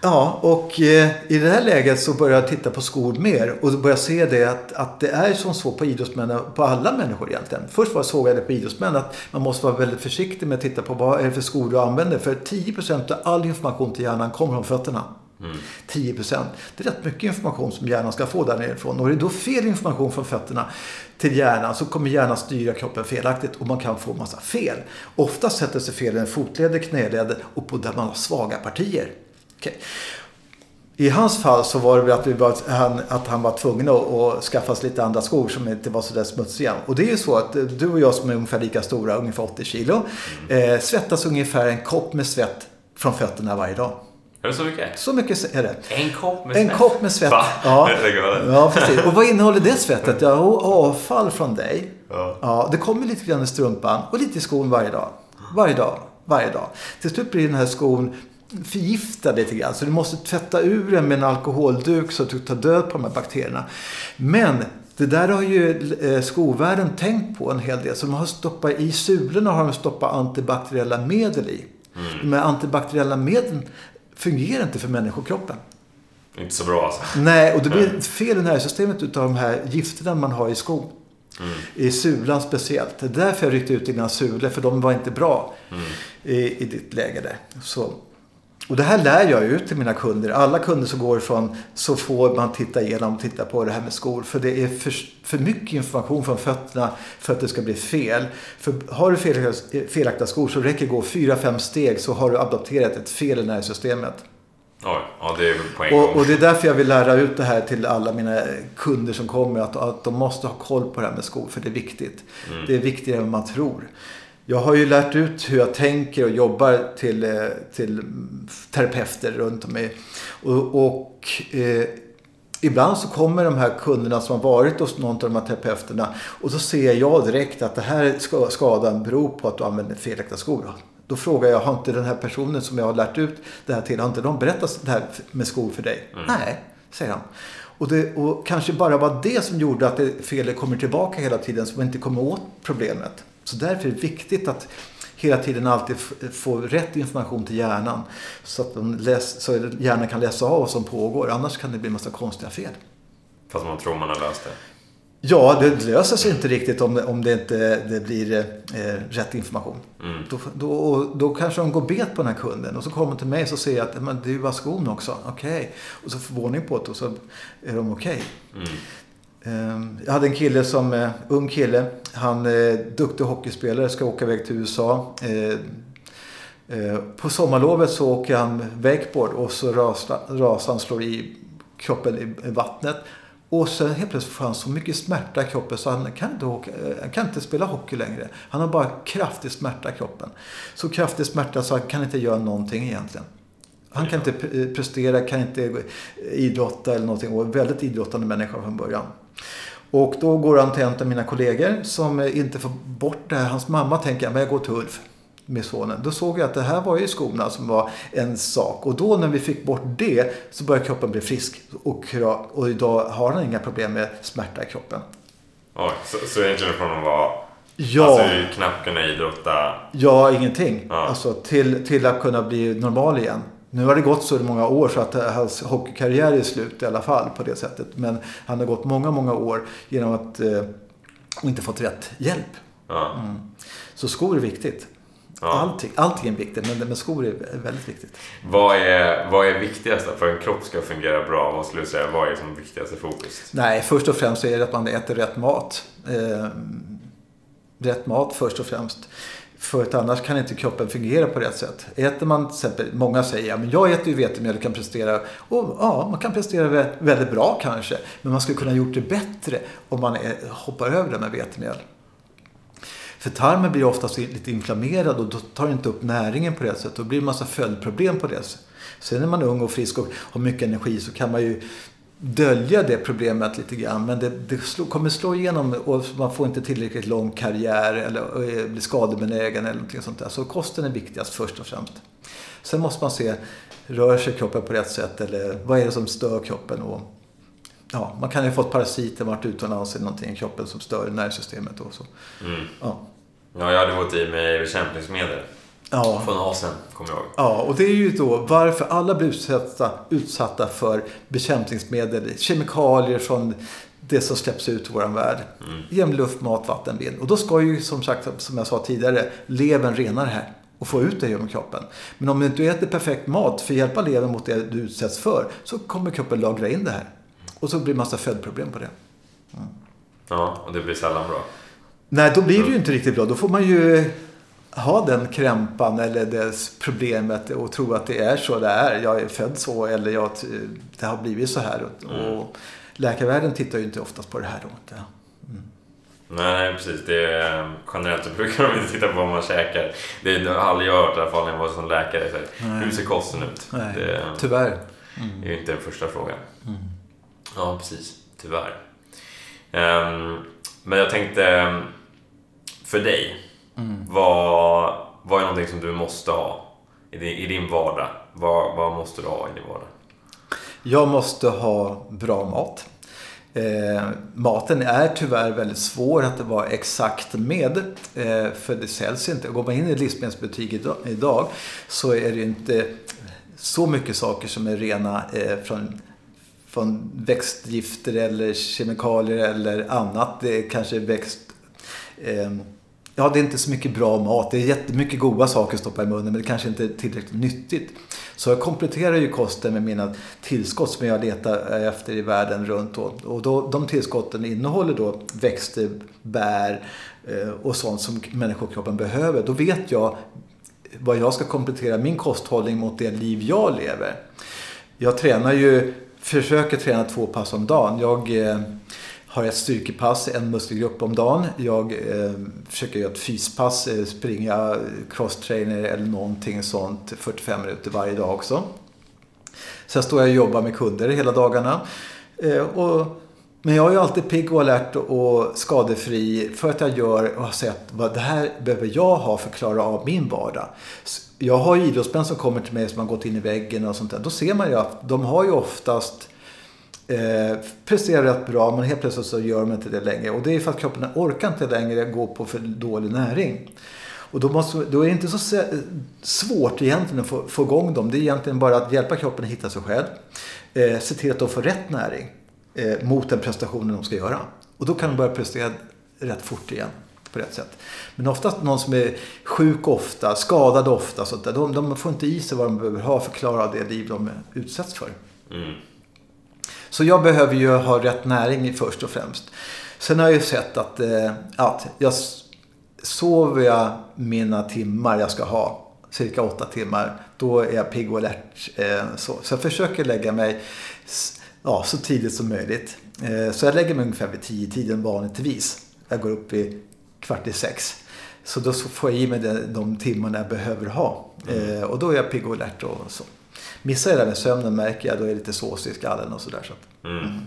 Ja, och eh, i det här läget så börjar jag titta på skor mer. Och då börjar jag se det att, att det är som så på idrottsmän, på alla människor egentligen. Först var såg jag det på idrottsmän att man måste vara väldigt försiktig med att titta på vad är det för skor du använder. För 10% av all information till hjärnan kommer från fötterna. 10%. Det är rätt mycket information som hjärnan ska få där nerifrån. Och är det då fel information från fötterna till hjärnan så kommer hjärnan styra kroppen felaktigt och man kan få massa fel. Ofta sätter sig felen i fotleder, knäleder och på där man har svaga partier. Okay. I hans fall så var det väl att, vi var, han, att han var tvungen att, att skaffa sig lite andra skor som inte var så där smutsiga. Och det är ju så att du och jag som är ungefär lika stora, ungefär 80 kilo, eh, svettas ungefär en kopp med svett från fötterna varje dag. Är det så mycket? Så mycket är det. En kopp med En svett? kopp med svett. Va? Ja. <laughs> Ja, precis. Och vad innehåller det svettet? Ja, avfall från dig. Ja. Ja, det kommer lite grann i strumpan och lite i skon varje dag. Varje dag. Varje dag. Till slut blir den här skon förgiftad lite grann. Så du måste tvätta ur den med en alkoholduk så att du tar död på de här bakterierna. Men det där har ju eh, skovärlden tänkt på en hel del. Så de har stoppat i sulorna har de stoppat antibakteriella medel i. De här antibakteriella medlen fungerar inte för människokroppen. Inte så bra alltså. Nej, och det blir fel i nervsystemet utav de här gifterna man har i skon. I sulan speciellt. Det är därför jag ryckte ut dina sulor, för de var inte bra i, i ditt läge där. Så. Och det här lär jag ut till mina kunder. Alla kunder som går ifrån så får man titta igenom, titta på det här med skor. För det är för, för mycket information från fötterna för att det ska bli fel. För har du felaktiga, felaktiga skor så räcker det gå fyra, fem steg så har du adopterat ett fel i nervsystemet. Ja det är på en Och, gång. och det är därför jag vill lära ut det här till alla mina kunder som kommer. Att, att de måste ha koll på det här med skor. För det är viktigt. Det är viktigare än man tror. Jag har ju lärt ut hur jag tänker och jobbar till, eh, till terapeuter runt om mig. Och, och eh, ibland så kommer de här kunderna som har varit hos någon av de här terapeuterna och så ser jag direkt att det här skadan beror på att du använder felaktiga skor. Då frågar jag, har inte den här personen som jag har lärt ut det här till, har inte de berättat det här med skor för dig? Mm. Nej, säger han. Och, det, och kanske bara var det som gjorde att det felet kommer tillbaka hela tiden så man inte kommer åt problemet. Så därför är det viktigt att hela tiden alltid få rätt information till hjärnan. Så att läs, så hjärnan kan läsa av vad som pågår. Annars kan det bli en massa konstiga fel. Fast man tror man har löst det. Ja, det löser sig inte riktigt om, om det inte det blir eh, rätt information. Mm. Då, då, då kanske de går bet på den här kunden och så kommer de till mig och så säger att men det är ju bara skon också. Okej. Okay. Och så får förvåning på det och så är de okej. Okay. Mm. Ehm, jag hade en kille som, eh, ung kille. Han är duktig hockeyspelare, ska åka iväg till USA. Ehm, eh, på sommarlovet så åker han wakeboard och så rasar han, slår i kroppen i, vattnet. Och sen helt plötsligt får han så mycket smärta i kroppen så han kan inte, åka, han kan inte spela hockey längre. Han har bara kraftig smärta i kroppen. Så kraftig smärta så han kan inte göra någonting egentligen. Han kan inte prestera, kan inte idrotta eller någonting. Och väldigt idrottande människa från början. Och då går han till en av mina kollegor som inte får bort det här. Hans mamma tänker, men jag går till Ulf med sonen. Då såg jag att det här var ju skorna som var en sak. Och då när vi fick bort det så började kroppen bli frisk. Och, och idag har han inga problem med smärta i kroppen. Oj, så, så egentligen från att vara Ja. Alltså knappt kunna idrotta? Ja, ingenting. Ja. Alltså till, till att kunna bli normal igen. Nu har det gått så många år så att hans hockeykarriär är slut i alla fall på det sättet. Men han har gått många, många år genom att eh, inte fått rätt hjälp. Ja. Mm. Så skor är viktigt. Ja. Allting, allting är viktigt, men, men skor är väldigt viktigt. Vad är, vad är viktigast för att en kropp ska fungera bra? Vad skulle du säga, vad är som viktigaste fokus? Nej, först och främst är det att man äter rätt mat. Eh, rätt mat först och främst. För att annars kan inte kroppen fungera på rätt sätt. Äter man till exempel, många säger ja, jag äter ju vetemjöl och kan prestera. Och, ja, man kan prestera väldigt bra kanske. Men man skulle kunna gjort det bättre om man är, hoppar över det med vetemjöl. För tarmen blir oftast lite inflammerad och då tar inte upp näringen på rätt sätt. Då blir det en massa följdproblem på det sättet. Sen när man är ung och frisk och har mycket energi så kan man ju dölja det problemet lite grann. Men det, det slå, kommer slå igenom och man får inte tillräckligt lång karriär eller eh, blir skadebenägen eller någonting sånt där. Så kosten är viktigast först och främst. Sen måste man se, rör sig kroppen på rätt sätt eller vad är det som stör kroppen? Och, ja, man kan ju ha fått parasiter, varit utomlands eller någonting i kroppen som stör nervsystemet och så. Mm. Ja. ja, jag hade gått i med bekämpningsmedel. Ja. Från Asien, kommer jag ihåg. Ja, och det är ju då varför alla blir utsatta, utsatta för bekämpningsmedel, kemikalier från det som släpps ut i vår värld. Mm. Genom luft, mat, vatten, vind. Och då ska ju som sagt, som jag sa tidigare, levern rena det här och få ut det genom kroppen. Men om du inte äter perfekt mat för att hjälpa levern mot det du utsätts för så kommer kroppen lagra in det här. Och så blir det massa följdproblem på det. Mm. Ja, och det blir sällan bra. Nej, då blir det ju inte riktigt bra. Då får man ju ha den krämpan eller det problemet och tro att det är så det är. Jag är född så eller jag, det har blivit så här. Mm. Och läkarvärlden tittar ju inte oftast på det här då. Mm. Nej, precis. Det är, generellt så brukar de inte titta på vad man käkar. Det har aldrig jag hört i alla fall när jag var som läkare. Så hur ser kosten ut? Nej, det, tyvärr. Mm. är ju inte den första frågan. Mm. Ja, precis. Tyvärr. Um, men jag tänkte, för dig. Mm. Vad, vad är någonting som du måste ha i din, i din vardag? Vad, vad måste du ha i din vardag? Jag måste ha bra mat. Eh, maten är tyvärr väldigt svår att vara exakt med. Eh, för det säljs inte. Går man in i livsmedelsbutik idag, idag så är det inte så mycket saker som är rena eh, från, från växtgifter eller kemikalier eller annat. Det är kanske växt... Ja, det är inte så mycket bra mat. Det är jättemycket goda saker att stoppa i munnen men det kanske inte är tillräckligt nyttigt. Så jag kompletterar ju kosten med mina tillskott som jag letar efter i världen runt. Då. Och då, de tillskotten innehåller då växter, bär eh, och sånt som människokroppen behöver. Då vet jag vad jag ska komplettera min kosthållning mot det liv jag lever. Jag tränar ju, försöker träna två pass om dagen. Jag eh, har ett styrkepass, en muskelgrupp om dagen. Jag eh, försöker göra ett fyspass, eh, springa crosstrainer eller någonting sånt 45 minuter varje dag också. Sen står jag och jobbar med kunder hela dagarna. Eh, och, men jag är ju alltid pigg och alert och skadefri för att jag gör och har sett vad det här behöver jag ha för att klara av min vardag. Jag har idrottsmän som kommer till mig som har gått in i väggen och sånt där. Då ser man ju att de har ju oftast eh, presterar rätt bra men helt plötsligt så gör de inte det längre. Och det är för att kroppen orkar inte längre gå på för dålig näring. Och då, måste, då är det inte så svårt egentligen att få, få igång dem. Det är egentligen bara att hjälpa kroppen att hitta sig själv. Eh, se till att de får rätt näring eh, mot den prestationen de ska göra. Och då kan de börja prestera rätt fort igen på rätt sätt. Men oftast någon som är sjuk ofta, skadad ofta, sånt där, de, de får inte i sig vad de behöver ha för att klara det liv de utsätts för. Mm. Så jag behöver ju ha rätt näring först och främst. Sen har jag ju sett att, eh, att jag sover jag mina timmar jag ska ha, cirka åtta timmar, då är jag pigg och alert. Eh, så. så jag försöker lägga mig ja, så tidigt som möjligt. Eh, så jag lägger mig ungefär vid tio tiden vanligtvis. Jag går upp i kvart i sex. Så då får jag i mig de timmarna jag behöver ha. Mm. Och då är jag pigg och alert och så. Missar jag det med sömnen märker jag, då är jag lite såsig i skallen och sådär. Så. Mm. Mm.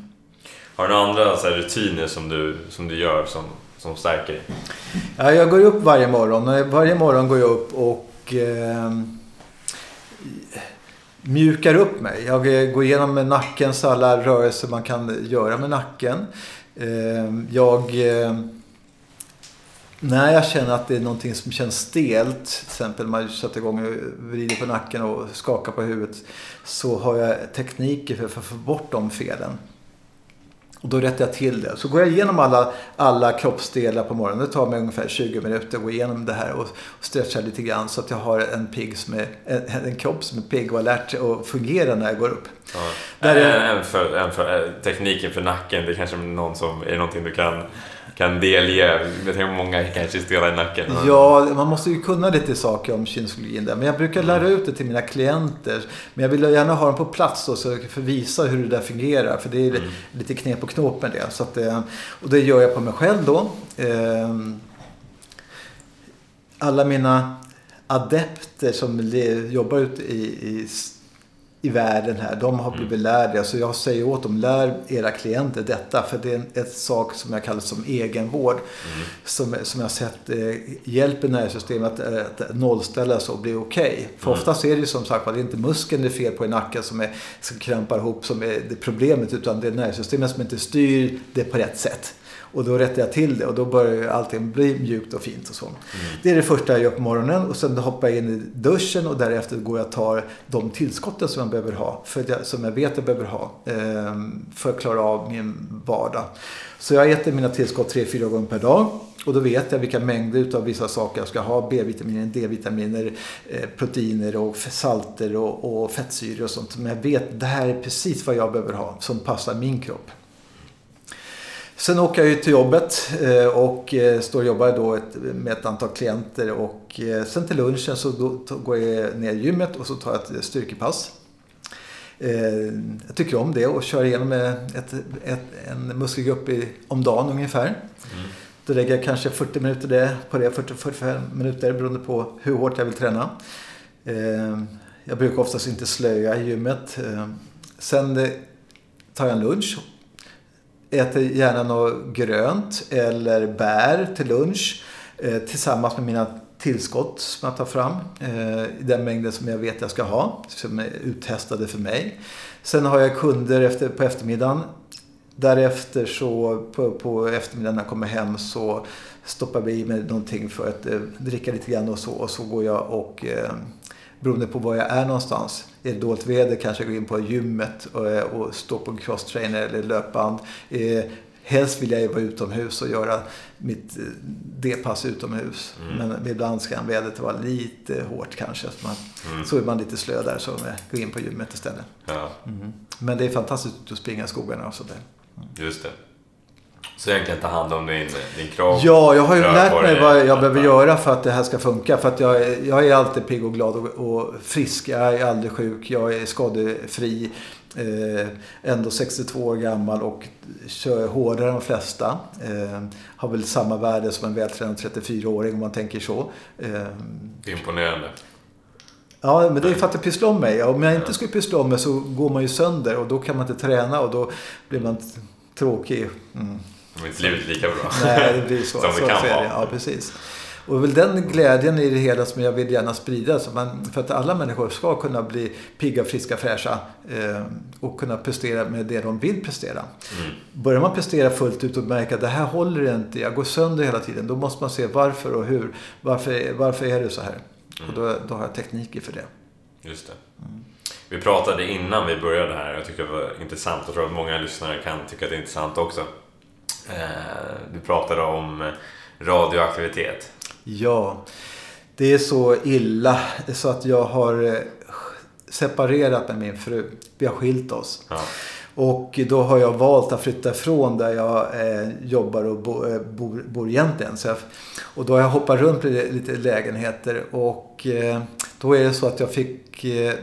Har du några andra så här, rutiner som du, som du gör som, som stärker dig? Ja, jag går upp varje morgon. Varje morgon går jag upp och eh, mjukar upp mig. Jag går igenom med nackens alla rörelser man kan göra med nacken. Eh, jag... Eh, när jag känner att det är någonting som känns stelt, till exempel man sätter igång och vrider på nacken och skakar på huvudet, så har jag tekniker för, för att få bort de felen. Och då rättar jag till det. Så går jag igenom alla, alla kroppsdelar på morgonen. Det tar mig ungefär 20 minuter att gå igenom det här och, och stretcha lite grann så att jag har en, pigg som är, en, en kropp som är pigg och alert och fungerar när jag går upp. Ja. Där är, en för, en för, tekniken för nacken, det är kanske någon som, är det någonting du kan kan delge. Jag tänker många kanske stelnar i nacken. Ja, man måste ju kunna lite saker om kinesiologin där. Men jag brukar lära ut det till mina klienter. Men jag vill gärna ha dem på plats då, så för att visa hur det där fungerar. För det är mm. lite knep och knåp med det. Så att, eh, och det gör jag på mig själv då. Ehm, alla mina adepter som jobbar ute i, i i världen här. De har blivit mm. lärda. Så jag säger åt dem, lär era klienter detta. För det är en ett sak som jag kallar som egenvård. Mm. Som, som jag sett eh, hjälper nervsystemet att, att nollställa sig och bli okej. Okay. För mm. oftast är det ju som sagt det är inte muskeln det är fel på i nacken som, är, som krampar ihop som är det problemet. Utan det är nervsystemet som inte styr det på rätt sätt. Och då rättar jag till det och då börjar allting bli mjukt och fint och så. Mm. Det är det första jag gör på morgonen och sen hoppar jag in i duschen och därefter går jag och tar de tillskotten som jag behöver ha. För jag, som jag vet jag behöver ha. Eh, för att klara av min vardag. Så jag äter mina tillskott tre fyra gånger per dag. Och då vet jag vilka mängder utav vissa saker jag ska ha. B-vitaminer, D-vitaminer, eh, proteiner och salter och, och fettsyror och sånt. Men jag vet det här är precis vad jag behöver ha som passar min kropp. Sen åker jag ju till jobbet eh, och eh, står och jobbar då med ett antal klienter. Och eh, sen till lunchen så går jag ner i gymmet och så tar jag ett styrkepass. Jag tycker om det och kör igenom ett, ett, en muskelgrupp om dagen ungefär. Mm. Då lägger jag kanske 40 minuter på det, 40-45 minuter beroende på hur hårt jag vill träna. Jag brukar oftast inte slöja i gymmet. Sen tar jag en lunch äter gärna något grönt eller bär till lunch eh, tillsammans med mina tillskott som jag tar fram eh, i den mängden som jag vet jag ska ha, som är uttestade för mig. Sen har jag kunder efter, på eftermiddagen. Därefter så på, på eftermiddagen när jag kommer hem så stoppar vi i mig någonting för att eh, dricka lite grann och så och så går jag och eh, beroende på var jag är någonstans. Är det dåligt väder kanske jag går in på gymmet och, och stå på crosstrainer eller löpband. Eh, helst vill jag ju vara utomhus och göra mitt eh, D-pass utomhus. Mm. Men ibland kan vädret vara lite hårt kanske. Så, man, mm. så är man lite slö där så går in på gymmet istället. Ja. Mm. Men det är fantastiskt att springa i skogarna och sådär. Mm. Just det. Så egentligen ta hand om din, din kropp? Ja, jag har ju lärt mig vad jag behöver göra för att det här ska funka. För att jag, jag är alltid pigg och glad och, och, frisk. Jag är aldrig sjuk. Jag är skadefri. Eh, ändå 62 år gammal och kör hårdare än de flesta. Eh, har väl samma värde som en vältränad 34-åring om man tänker så. Eh, Imponerande. Ja, men det är för att jag pysslar om mig. Om jag inte skulle pyssla om mig så går man ju sönder och då kan man inte träna och då blir man tråkig. Mm. Då är inte livet lika bra. Nej, det blir så. <laughs> Som så det kan så vara. Ja, precis. Och det väl den glädjen i det hela som jag vill gärna sprida. Så man, för att alla människor ska kunna bli pigga, friska, fräscha eh, och kunna prestera med det de vill prestera. Mm. Börjar man prestera fullt ut och märka att det här håller inte, jag går sönder hela tiden. Då måste man se varför och hur. Varför, varför är det så här? Och då, då har jag tekniker för det. Just det. Vi pratade innan vi började här, jag tycker det var intressant. Jag tror att många lyssnare kan tycka att det är intressant också. Eh, Du pratade om radioaktivitet. Ja, det är så illa så att jag har eh, separerat med min fru. Vi har skilt oss. Ja. Och då har jag valt att flytta ifrån där jag eh, jobbar och bo, eh, bor, bor egentligen. Så jag, och då har jag hoppat runt i lite lägenheter och eh, då är det så att jag fick eh,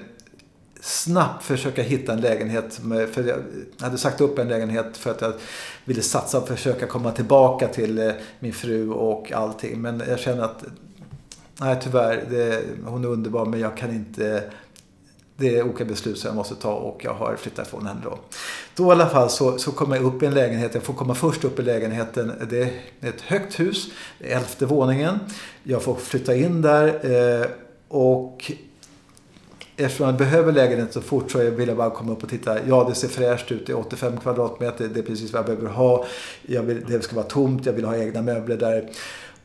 snabbt försöka hitta en lägenhet. Med, för jag hade sagt upp en lägenhet för att jag ville satsa och försöka komma tillbaka till eh, min fru och allting. Men jag känner att nej tyvärr, det, hon är underbar men jag kan inte det är olika beslut som jag måste ta och jag har flyttat ifrån henne då. Då i alla fall så, så kommer jag upp i en lägenhet. Jag får komma först upp i lägenheten. Det är ett högt hus. Elfte våningen. Jag får flytta in där. Eh, och eftersom jag behöver lägenhet så fort så vill jag bara komma upp och titta. Ja, det ser fräscht ut. Det är 85 kvadratmeter. Det är precis vad jag behöver ha. Jag vill, det ska vara tomt. Jag vill ha egna möbler där.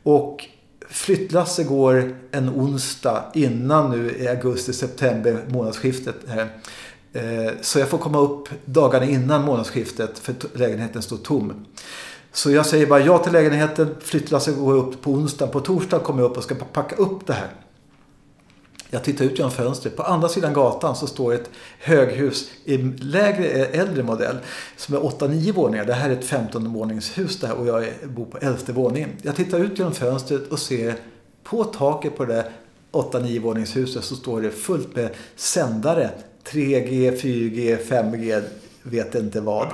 Och flyttlasset går en onsdag innan nu i augusti-september månadsskiftet. Här. Eh, så jag får komma upp dagarna innan månadsskiftet för lägenheten står tom. Så jag säger bara ja till lägenheten. Flyttlasset går upp på onsdag. På torsdag kommer jag upp och ska packa upp det här. Jag tittar ut genom fönstret. På andra sidan gatan så står ett höghus i lägre, eh, äldre modell som är 8-9 våningar. Det här är ett 15-våningshus där och jag bor på elfte våningen. Jag tittar ut genom fönstret och ser på taket på det där 8-9 våningshuset så står det fullt med sändare. 3G, 4G, 5G, vet inte vad.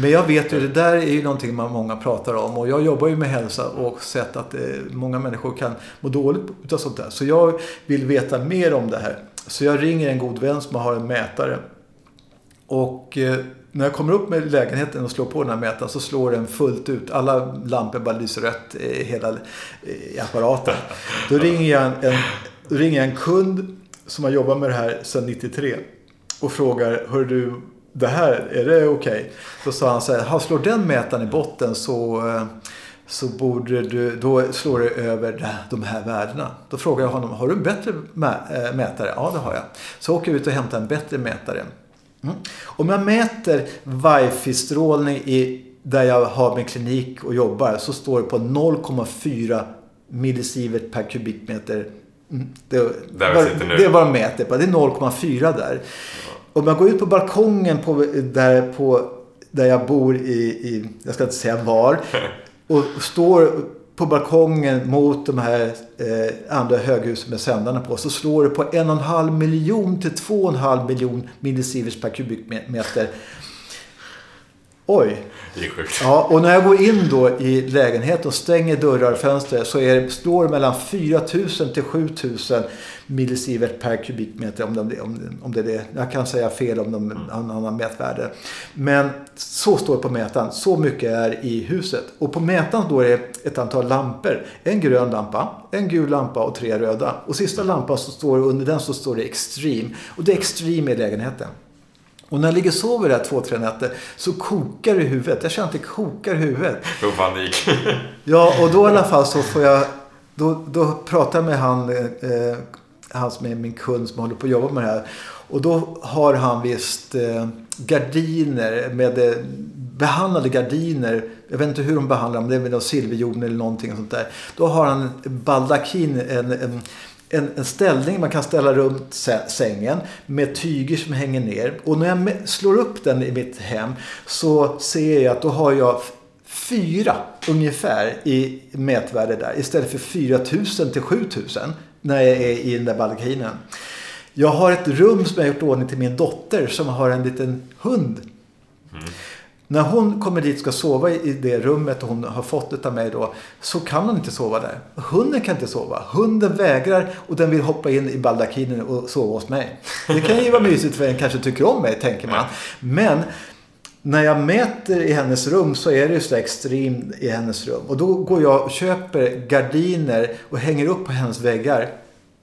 Men jag vet ju, det där är ju någonting man många pratar om. Och jag jobbar ju med hälsa och sett att eh, många människor kan må dåligt utav sånt där. Så jag vill veta mer om det här. Så jag ringer en god vän som har en mätare. Och eh, när jag kommer upp med lägenheten och slår på den här mätaren så slår den fullt ut. Alla lampor bara lyser rött eh, i hela apparaten. Då ringer jag en, ringer jag en kund som har jobbat med det här sedan 93 och frågar, hör du, det här, är det okej? Då sa han så här, "Ha, slår den mätaren i botten så, eh, så borde du, då slår det över de- här värdena. Då frågar jag honom, har du en bättre eh, mätare? Ja, det har jag. Så åker jag ut och hämtar en bättre mätare. Mm. Om jag mäter wifi-strålning i, där jag har min klinik och jobbar så står det på 0,4 millisievert per kubikmeter. Mm. Det, Där vi sitter nu. det är vad de mäter på. Det är 0,4 där. Om jag går ut på balkongen på, där, på, där jag bor i, i, jag ska inte säga var, <laughs> och står på balkongen mot de här eh, andra höghusen med sändarna på så slår det på en och en halv miljon till två och en halv miljon millisieverts per kubikmeter. Oj! Det är sjukt. Ja, och när jag går in då i lägenheten och stänger dörrar och fönster så är det, står det mellan 4000 till 7000 millisievert per kubikmeter om, de, om, om det är det. Jag kan säga fel om de har en annan mätvärde. Men så står det på mätaren. Så mycket är i huset. Och på mätaren då är det ett antal lampor. En grön lampa, en gul lampa och tre röda. Och sista lampan så står under den så står det Extreme. Och det är Extreme i lägenheten. Och när jag ligger och sover där två, tre nätter så kokar det i huvudet. Jag känner att det kokar i huvudet. Det gick. <laughs> Ja, och då i alla fall så får jag... Då, då pratar jag med han, eh, han som är min kund som håller på att jobba med det här. Och då har han visst eh, gardiner med eh, behandlade gardiner. Jag vet inte hur de behandlar dem. Det är väl silverjon eller någonting sånt där. Då har han baldakin, en, en en, en ställning man kan ställa runt sängen med tyger som hänger ner. Och när jag slår upp den i mitt hem så ser jag att då har jag fyra ungefär i mätvärde där. Istället för 4000 till 7000 när jag är i den där baldakinen. Jag har ett rum som jag har gjort ordning till min dotter som har en liten hund. Mm. När hon kommer dit och ska sova i det rummet hon har fått av mig då. Så kan hon inte sova där. Hunden kan inte sova. Hunden vägrar och den vill hoppa in i baldakinen och sova hos mig. Det kan ju vara mysigt för en kanske tycker om mig tänker man. Men när jag mäter i hennes rum så är det ju så extremt i hennes rum. Och då går jag och köper gardiner och hänger upp på hennes väggar.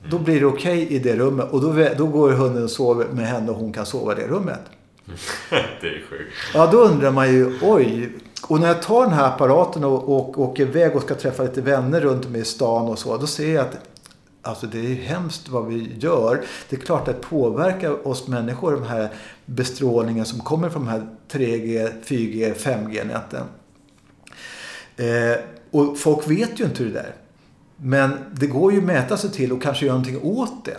Då blir det okej okay i det rummet. Och då, då går hunden och sover med henne och hon kan sova i det rummet. <laughs> det är sjukt. Ja, då undrar man ju, oj. Och när jag tar den här apparaten och, och åker iväg och ska träffa lite vänner runt om i stan och så. Då ser jag att Alltså det är hemskt vad vi gör. Det är klart att det påverkar oss människor, den här bestrålningen som kommer från de här 3G, 4G, 5G-näten. Eh, och folk vet ju inte hur det är. Men det går ju att mäta sig till och kanske göra någonting åt det.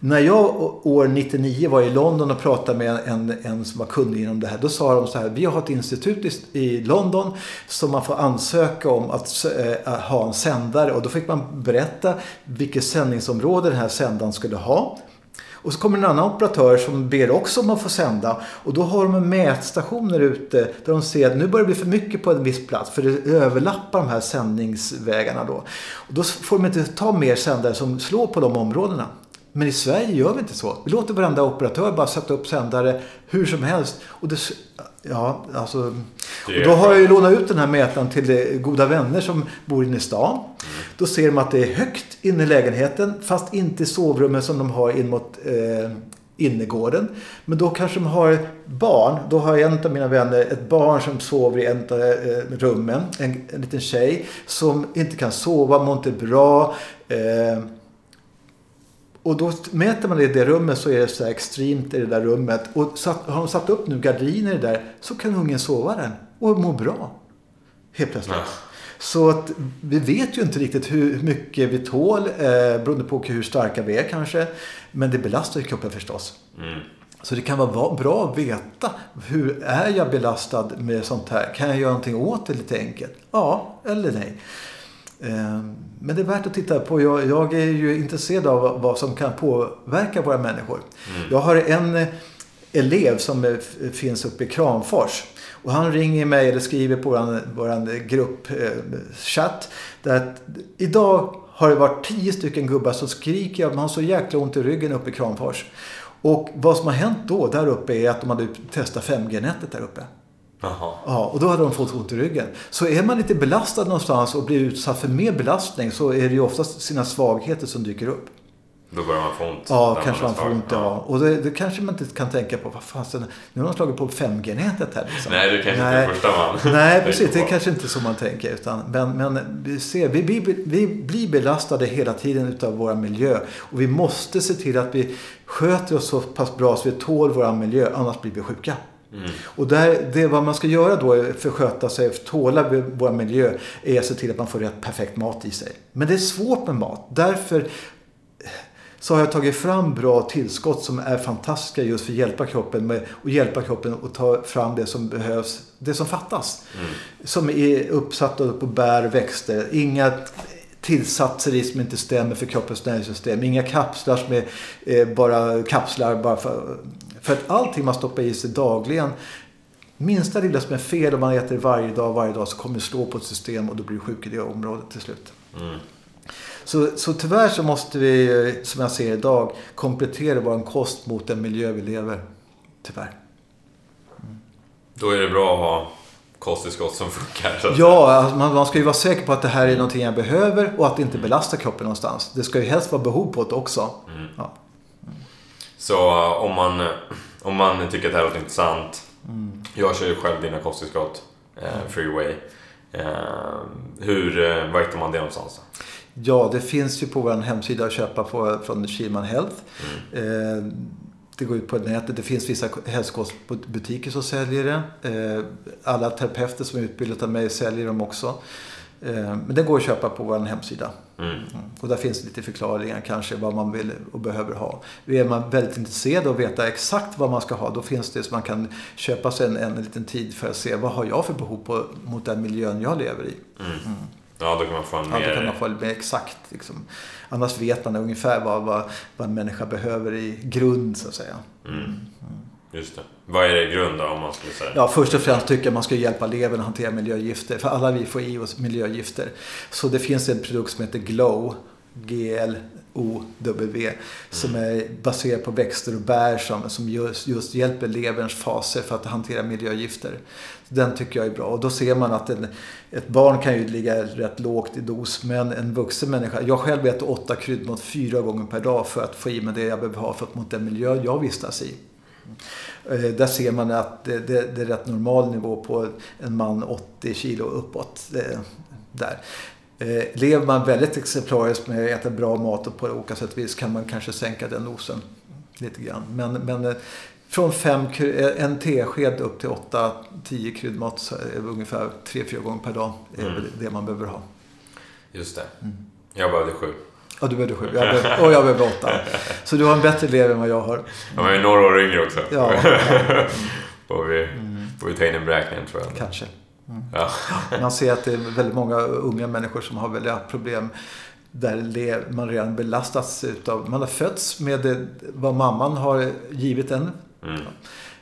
När jag år 99 var i London och pratade med en, en som var kunnig inom det här. Då sa de så här. Vi har ett institut i London som man får ansöka om att äh, ha en sändare. Och då fick man berätta vilket sändningsområde den här sändaren skulle ha. Och så kommer en annan operatör som ber också om att få sända. Och då har de mätstationer ute där de ser att nu börjar det bli för mycket på en viss plats. För det överlappar de här sändningsvägarna då. Och då får de inte ta mer sändare som slår på de områdena. Men i Sverige gör vi inte så. Vi låter varenda operatör bara sätta upp sändare hur som helst. Och det, ja, alltså, och då har jag ju lånat ut den här mätaren till goda vänner som bor inne i stan. Mm. Då ser de att det är högt inne i lägenheten fast inte i sovrummet som de har in mot eh, innergården. Men då kanske de har barn. Då har en av mina vänner ett barn som sover i en av eh, rummen. En, en liten tjej som inte kan sova, mår inte bra. Eh, och då mäter man det i det rummet så är det så extremt i det där rummet. Och satt, har de satt upp nu gardiner där så kan ungen sova där och må bra. Helt plötsligt. Ja. Så att vi vet ju inte riktigt hur mycket vi tål eh, beroende på hur starka vi är kanske. Men det belastar ju kroppen förstås. Mm. Så det kan vara bra att veta. Hur är jag belastad med sånt här? Kan jag göra någonting åt det lite enkelt? Ja eller nej. Eh, men det är värt att titta på. Jag, jag, är ju intresserad av vad som kan påverka våra människor. Mm. Jag har en eh, elev som finns uppe i Kramfors. Och han ringer mig eller skriver på vår, vår gruppchatt. Att idag har det varit tio stycken gubbar som skriker att man har så jäkla ont i ryggen uppe i Kramfors. Och vad som har hänt då där uppe är att de hade testat 5G-nätet där uppe. Aha. Ja, och då hade de fått ont i ryggen. Så är man lite belastad någonstans och blir utsatt för mer belastning så är det ju oftast sina svagheter som dyker upp. Då börjar man få ont? Ja, kanske man, får ont. Ja. Och det, det, kanske man inte kan tänka på. Vad fasen, nu har de slagit på 5G-nätet här. Liksom. Nej, det kanske Nej. inte är första man <laughs> Nej, precis. Det är kanske inte så man tänker. Utan, men, men vi, ser, vi, vi, vi blir belastade hela tiden utav vår miljö. Och vi måste se till att vi sköter oss så pass bra så vi tål vår miljö. Annars blir vi sjuka. Mm. Och där, det vad man ska göra då för att sköta sig, för att tåla vår miljö, är att se till att man får rätt perfekt mat i sig. Men det är svårt med mat. Därför så har jag tagit fram bra tillskott som är fantastiska just för att hjälpa kroppen med och hjälpa kroppen att ta fram det som behövs, det som fattas. Mm. Som är uppsatta på bär och växter. Inga tillsatser i som inte stämmer för kroppens näringssystem. Inga kapslar som är eh, bara kapslar bara för, för att allting man stoppar i sig dagligen Minsta lilla som är fel om man äter varje dag, varje dag så kommer det slå på ett system och då blir du sjuk i det området till slut. Mm. Så, så tyvärr så måste vi, som jag ser idag, komplettera vår kost mot den miljö vi lever. Tyvärr. Mm. Då är det bra att ha kosttillskott som funkar. ja, alltså man, man, ska ju vara säker på att det här är någonting jag behöver och att det inte belastar kroppen någonstans. Det ska ju helst vara behov på det också. Mm. Ja. Mm. Så om man, om man tycker att det här låter intressant. Mm. Jag kör ju själv dina kosttillskott, eh, Freeway. Eh, hur, eh, var hittar man det någonstans? Ja, det finns ju på vår hemsida att köpa på, från Kilman Health. Mm. Eh, det går ut på nätet. Det finns vissa hälsokostbutiker som säljer det. Eh, alla terapeuter som är utbildade av mig säljer dem också. Eh, men det går att köpa på vår hemsida. Mm. mm. Och där finns lite förklaringar kanske vad man vill och behöver ha. Är man väldigt intresserad av att veta exakt vad man ska ha då finns det så man kan köpa sig en, en liten tid för att se vad har jag för behov på, mot den miljön jag lever i. Mm. Mm. Ja, då kan man få en mer... Ja, då kan man få mer exakt. Liksom. Annars vet man ungefär vad, vad, vad en människa behöver i grund, så att säga. Mm. Mm. Just det. Vad är det i grund då, om man skulle säga? Ja, först och främst tycker jag man ska hjälpa levern att hantera miljögifter. För alla vi får i oss miljögifter. Så det finns en produkt som heter Glow. G-L-O-W. Som är baserad på växter och bär som, som just, just hjälper leverns faser för att hantera miljögifter. Den tycker jag är bra. Och då ser man att en, ett barn kan ju ligga rätt lågt i dos. Men en vuxen människa. Jag själv äter åtta kryddmått fyra gånger per dag för att få i mig det jag behöver ha för att mot den miljö jag vistas i. Eh, Där ser man att det, det, det är rätt normal nivå på en man 80 kilo uppåt. Där. Eh, Lever man väldigt exemplariskt med att äta bra mat och på olika sätt och vis kan man kanske sänka den nosen lite grann. Men, men eh, från fem, en tesked upp till 8-10 kryddmat ungefär 3-4 gånger per dag är Mm. det man behöver ha. Just det. Mm. Jag behövde sju. Ja, du behöver sju jag behöver, och jag behöver åtta. Så du har en bättre lever än vad jag har. Var ju några år yngre också. Ja, <laughs> får, vi, får vi ta in i beräkningen tror jag. kanske. Ja. <laughs> Man ser att det är väldigt många unga människor som har väldiga problem där man redan belastats utav, man har fötts med det, vad mamman har givit en Mm.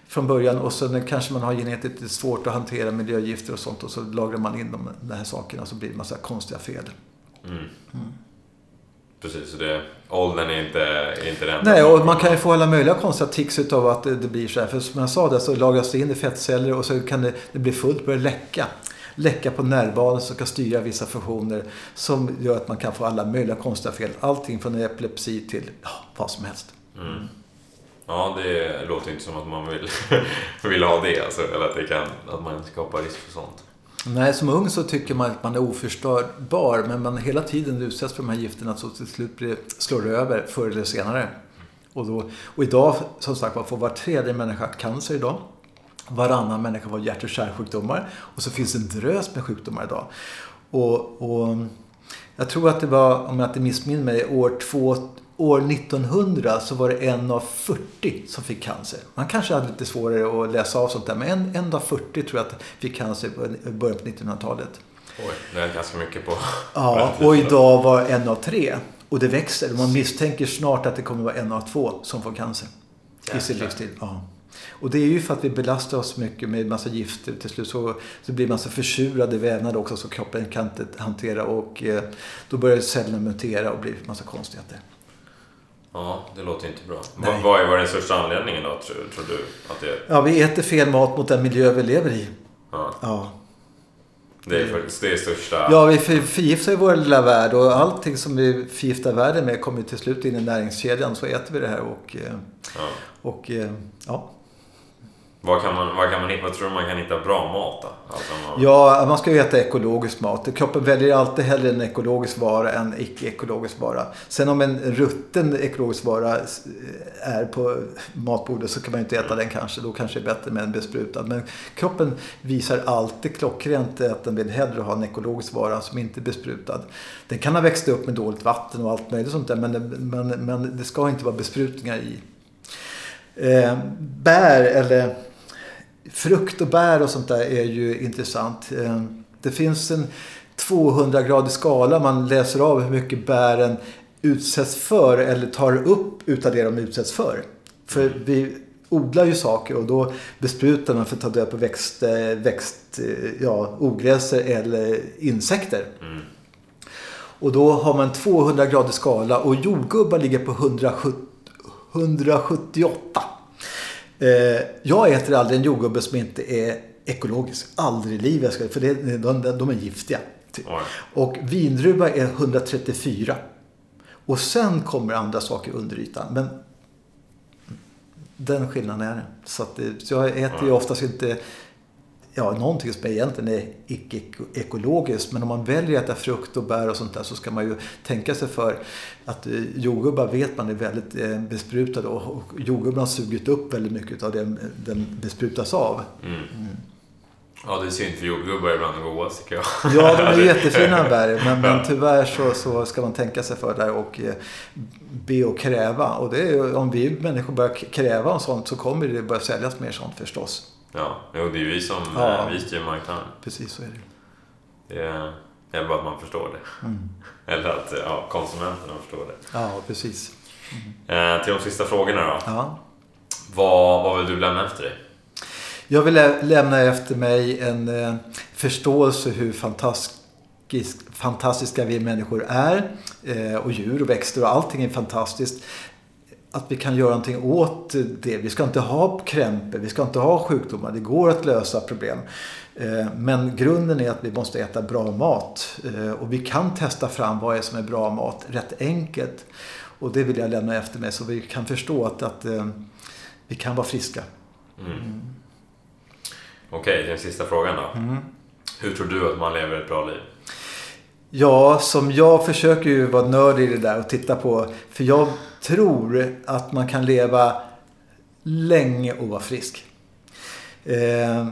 från början och sen kanske man har genetiskt svårt att hantera miljögifter och sånt och så lagrar man in de, de här sakerna och så blir det en massa konstiga fel. Mm. Precis, så det, åldern är inte, är inte den. Nej, och man kan ju få alla möjliga konstiga tics utav att det, blir så här. För som jag sa det så lagras det in i fettceller och så kan det, det bli fullt, börja läcka. Läcka på nervbanan som kan styra vissa funktioner som gör att man kan få alla möjliga konstiga fel. Allting från epilepsi till ja, vad som helst. Mm. Ja, det låter inte som att man vill, <laughs> vill ha det. Alltså, eller att, det kan, att man skapar risk för sånt. Nej, som ung så tycker man att man är oförstörbar men man hela tiden utsätts för de här gifterna så till slut blir, slår det över förr eller senare. Och, då, och idag, som sagt var, får var tredje människa cancer idag. Varannan människa får hjärt och kärlsjukdomar. Och så finns en drös med sjukdomar idag. Och, och jag tror att det var, om jag inte missminner mig, år, två, år 1900 så var det en av 40 som fick cancer. Man kanske hade lite svårare att läsa av sånt där, men en, en av 40 tror jag att fick cancer i början på 1900-talet. Oj, det är ganska mycket på... Ja, <laughs> och idag var en av tre. Och det växer. Man misstänker snart att det kommer vara en av två som får cancer i sin Jäklar. livstid. Ja. Och det är ju för att vi belastar oss mycket med massa gifter. Till slut så, så blir massa försurade vävnader också som kroppen kan inte hantera. Och eh, då börjar cellerna mutera och blir massa konstigheter. Ja, det låter inte bra. Nej. Vad, är den största anledningen då, tror, tror du? Att det, Ja, vi äter fel mat mot den miljö vi lever i. ja, Ja, det, är, för, det är största... ja vi för- förgiftar ju vår lilla värld och allting som vi förgiftar världen med kommer till slut in i näringskedjan. Så äter vi det här och, eh, Ja. och eh, ja. Vad, kan man, vad, kan man, vad tror du man kan hitta bra mat då? Alltså, man, Ja, man ska ju äta ekologisk mat. Kroppen väljer alltid hellre en ekologisk vara än icke-ekologisk vara. Sen om en rutten ekologisk vara eh, är på matbordet så kan man ju inte äta den kanske. Då kanske det är bättre med en besprutad. Men kroppen visar alltid klockrent att den vill hellre ha en ekologisk vara som inte är besprutad. Den kan ha växt upp med dåligt vatten och allt möjligt sånt där. Men, men, men det ska inte vara besprutningar i. Eh, bär eller frukt och bär och sånt där är ju intressant. Eh, Det finns en 200-gradig skala man läser av hur mycket bären utsätts för eller tar upp utav det de utsätts för. För vi odlar ju saker och då besprutar man för att ta död på växt, eh, växt eh, ja, ogräser eller insekter. Mm. Och då har man 200 grader skala och jordgubbar ligger på 170, 178. Eh, jag äter aldrig en jordgubbe som inte är ekologisk. Aldrig i livet. För det, de, de, de är giftiga. typ. Och vindruva är 134. Och sen kommer andra saker under ytan. Men den skillnaden är det. Så, att så jag äter ju oftast inte ja, någonting som egentligen är icke-ekologiskt. Men om man väljer att äta frukt och bär och sånt där så ska man ju tänka sig för att eh, jordgubbar vet man är väldigt eh, besprutade och, jordgubbarna har sugit upp väldigt mycket av det den besprutas av. Mm. Ja, det är synd för jordgubbar är bland det godaste tycker jag. Ja, de är <laughs> jättefina bär, men, men tyvärr så, så ska man tänka sig för där och eh, be och kräva. Och det är, om vi människor börjar kräva och sånt så kommer det börja säljas mer sånt förstås. Ja, jo, det är ju vi som Ja. vi styr marknaden. Precis så är det. Det är, bara att man förstår det. Mm. <laughs> Eller att ja, konsumenterna förstår det. Ja, precis. Eh, till de sista frågorna då. Ja. Vad, vad vill du lämna efter dig? Jag vill lä lämna efter mig en eh, förståelse hur fantastisk, fantastiska vi människor är. Eh, och djur och växter och allting är fantastiskt. Att vi kan göra någonting åt det. Vi ska inte ha krämpor, vi ska inte ha sjukdomar. Det går att lösa problem. Eh, men grunden är att vi måste äta bra mat. Eh, och vi kan testa fram vad är som är bra mat rätt enkelt. Och det vill jag lämna efter mig så vi kan förstå att, att eh, vi kan vara friska. Mm. Mm. Okej, okay, den sista frågan då. Mm. Hur tror du att man lever ett bra liv? Ja, som jag försöker ju vara nördig i det där och titta på. För jag tror att man kan leva länge och vara frisk. Eh,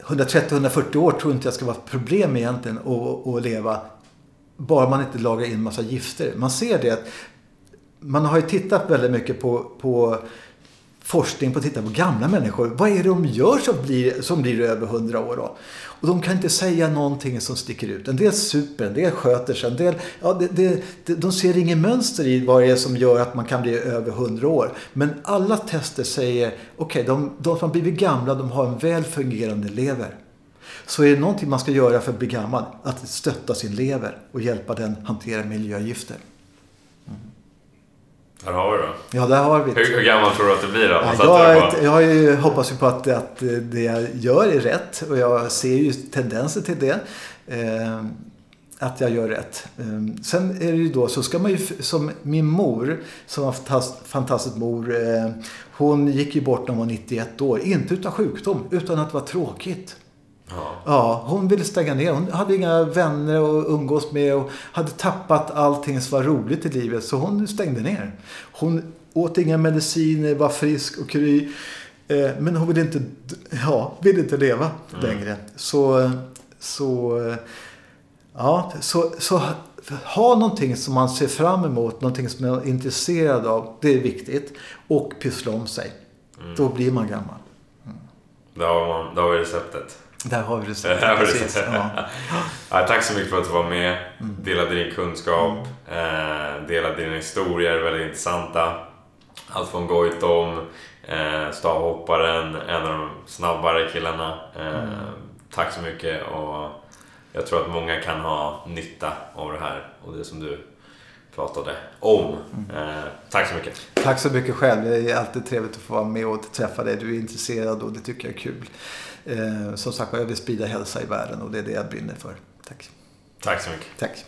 130-140 år tror inte jag ska vara ett problem egentligen att, att leva. Bara man inte lagrar in massa gifter. Man ser det att man har ju tittat väldigt mycket på, på forskning på att titta på gamla människor. Vad är det de gör som blir, som blir över 100 år då? Och de kan inte säga någonting som sticker ut. En del super, en del sköter sig, en del, ja, det, det, de ser inget mönster i vad det är som gör att man kan bli över 100 år. Men alla tester säger, okej, okay, de, de som har blivit gamla, de har en väl fungerande lever. Så är det någonting man ska göra för att bli gammal, att stötta sin lever och hjälpa den hantera miljögifter. Där har vi det. Ja, där har vi Hur, hur gammal tror du att det blir då? Ja, jag, jag ju, hoppas ju på att, att det jag gör är rätt och jag ser ju tendenser till det. Eh, att jag gör rätt. Eh, sen är det ju då så ska man ju, som min mor, som var en fantastisk mor. Eh, hon gick ju bort när hon var 91 år. Inte utan sjukdom, utan att det var tråkigt. Ja. ja, hon ville stänga ner. Hon hade inga vänner att umgås med och hade tappat allting som var roligt i livet. Så hon stängde ner. Hon åt inga mediciner, var frisk och kry. Eh, men hon ville inte, ja, ville inte leva mm. längre. Så, så, ja, så, så ha någonting som man ser fram emot, någonting som man är intresserad av. Det är viktigt. Och pyssla om sig. Mm. Då blir man gammal. Mm. Då har, man, då har vi receptet. Där har vi det. Där precis. Ja. <laughs> ja, tack så mycket för att du var med. Delade din kunskap. Eh, delade dina historier, väldigt intressanta. Allt från Goitom, eh, stavhopparen, en av de snabbare killarna. Eh. Tack så mycket och jag tror att många kan ha nytta av det här och det som du pratade om. Eh, tack så mycket. Tack så mycket själv. Det är alltid trevligt att få vara med och träffa dig. Du är intresserad och det tycker jag är kul. Eh, som sagt jag vill sprida hälsa i världen och det är det jag brinner för. Tack. Tack så mycket. Tack.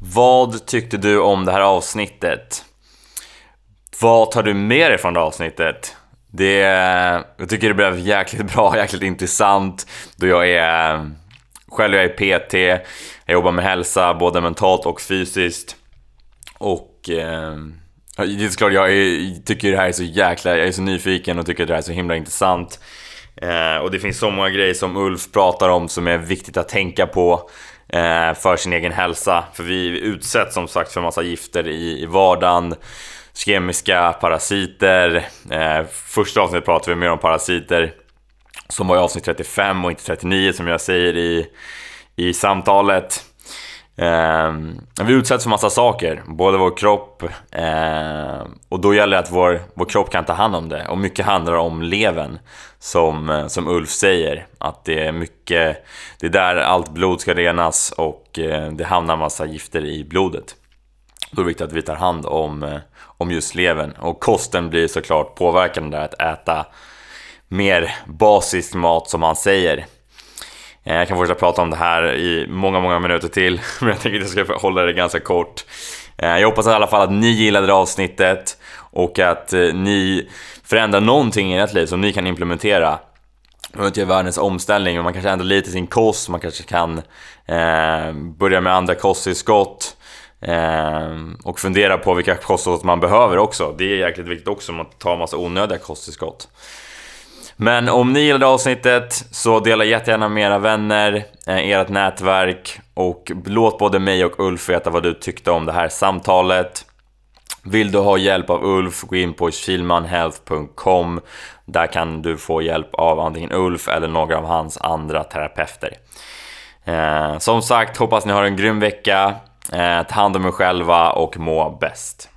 Vad tyckte du om det här avsnittet? Vad tar du med dig från det här avsnittet? Det, jag tycker det blev jäkligt bra, <laughs> jäkligt intressant. Då jag är, själv jag är PT, jag jobbar med hälsa både mentalt och fysiskt. Och eh, det är klart, jag är, tycker det här är så jäkla, jag är så nyfiken och tycker det här är så himla intressant. Eh, och det finns så många grejer som Ulf pratar om som är viktigt att tänka på eh, för sin egen hälsa. För vi utsätts som sagt för massa gifter i, i vardagen. Kemiska parasiter. Eh, första avsnittet pratade vi mer om parasiter. Som var i avsnitt 35 och inte 39 som jag säger i, i samtalet. Eh, vi utsätts för massa saker, både vår kropp eh, och då gäller det att vår, vår kropp kan ta hand om det. Och mycket handlar om levern, som, eh, som Ulf säger. Att det är mycket, det är där allt blod ska renas och eh, det hamnar massa gifter i blodet. Då är det viktigt att vi tar hand om, eh, om just levern. Och kosten blir såklart påverkande där, att äta mer basisk mat som han säger. Eh, jag kan fortsätta prata om det här i många, många minuter till, <laughs> men jag tänker att jag ska hålla det ganska kort. Eh, jag hoppas i alla fall att ni gillade det avsnittet och att eh, ni förändrar någonting i ert liv som ni kan implementera. Man behöver inte göra världens omställning, men man kanske ändrar lite sin kost, man kanske kan eh, börja med andra kosttillskott eh, och fundera på vilka kosttillskott man behöver också. Det är jäkligt viktigt också, att man tar en massa onödiga kosttillskott. Men om ni gillade avsnittet så dela jättegärna med era vänner, eh, ert nätverk och låt både mig och Ulf veta vad du tyckte om det här samtalet. Vill du ha hjälp av Ulf, gå in på kilmanhealth.com. Där kan du få hjälp av antingen Ulf eller några av hans andra terapeuter. Eh, som sagt, hoppas ni har en grym vecka. Eh, ta hand om er själva och må bäst.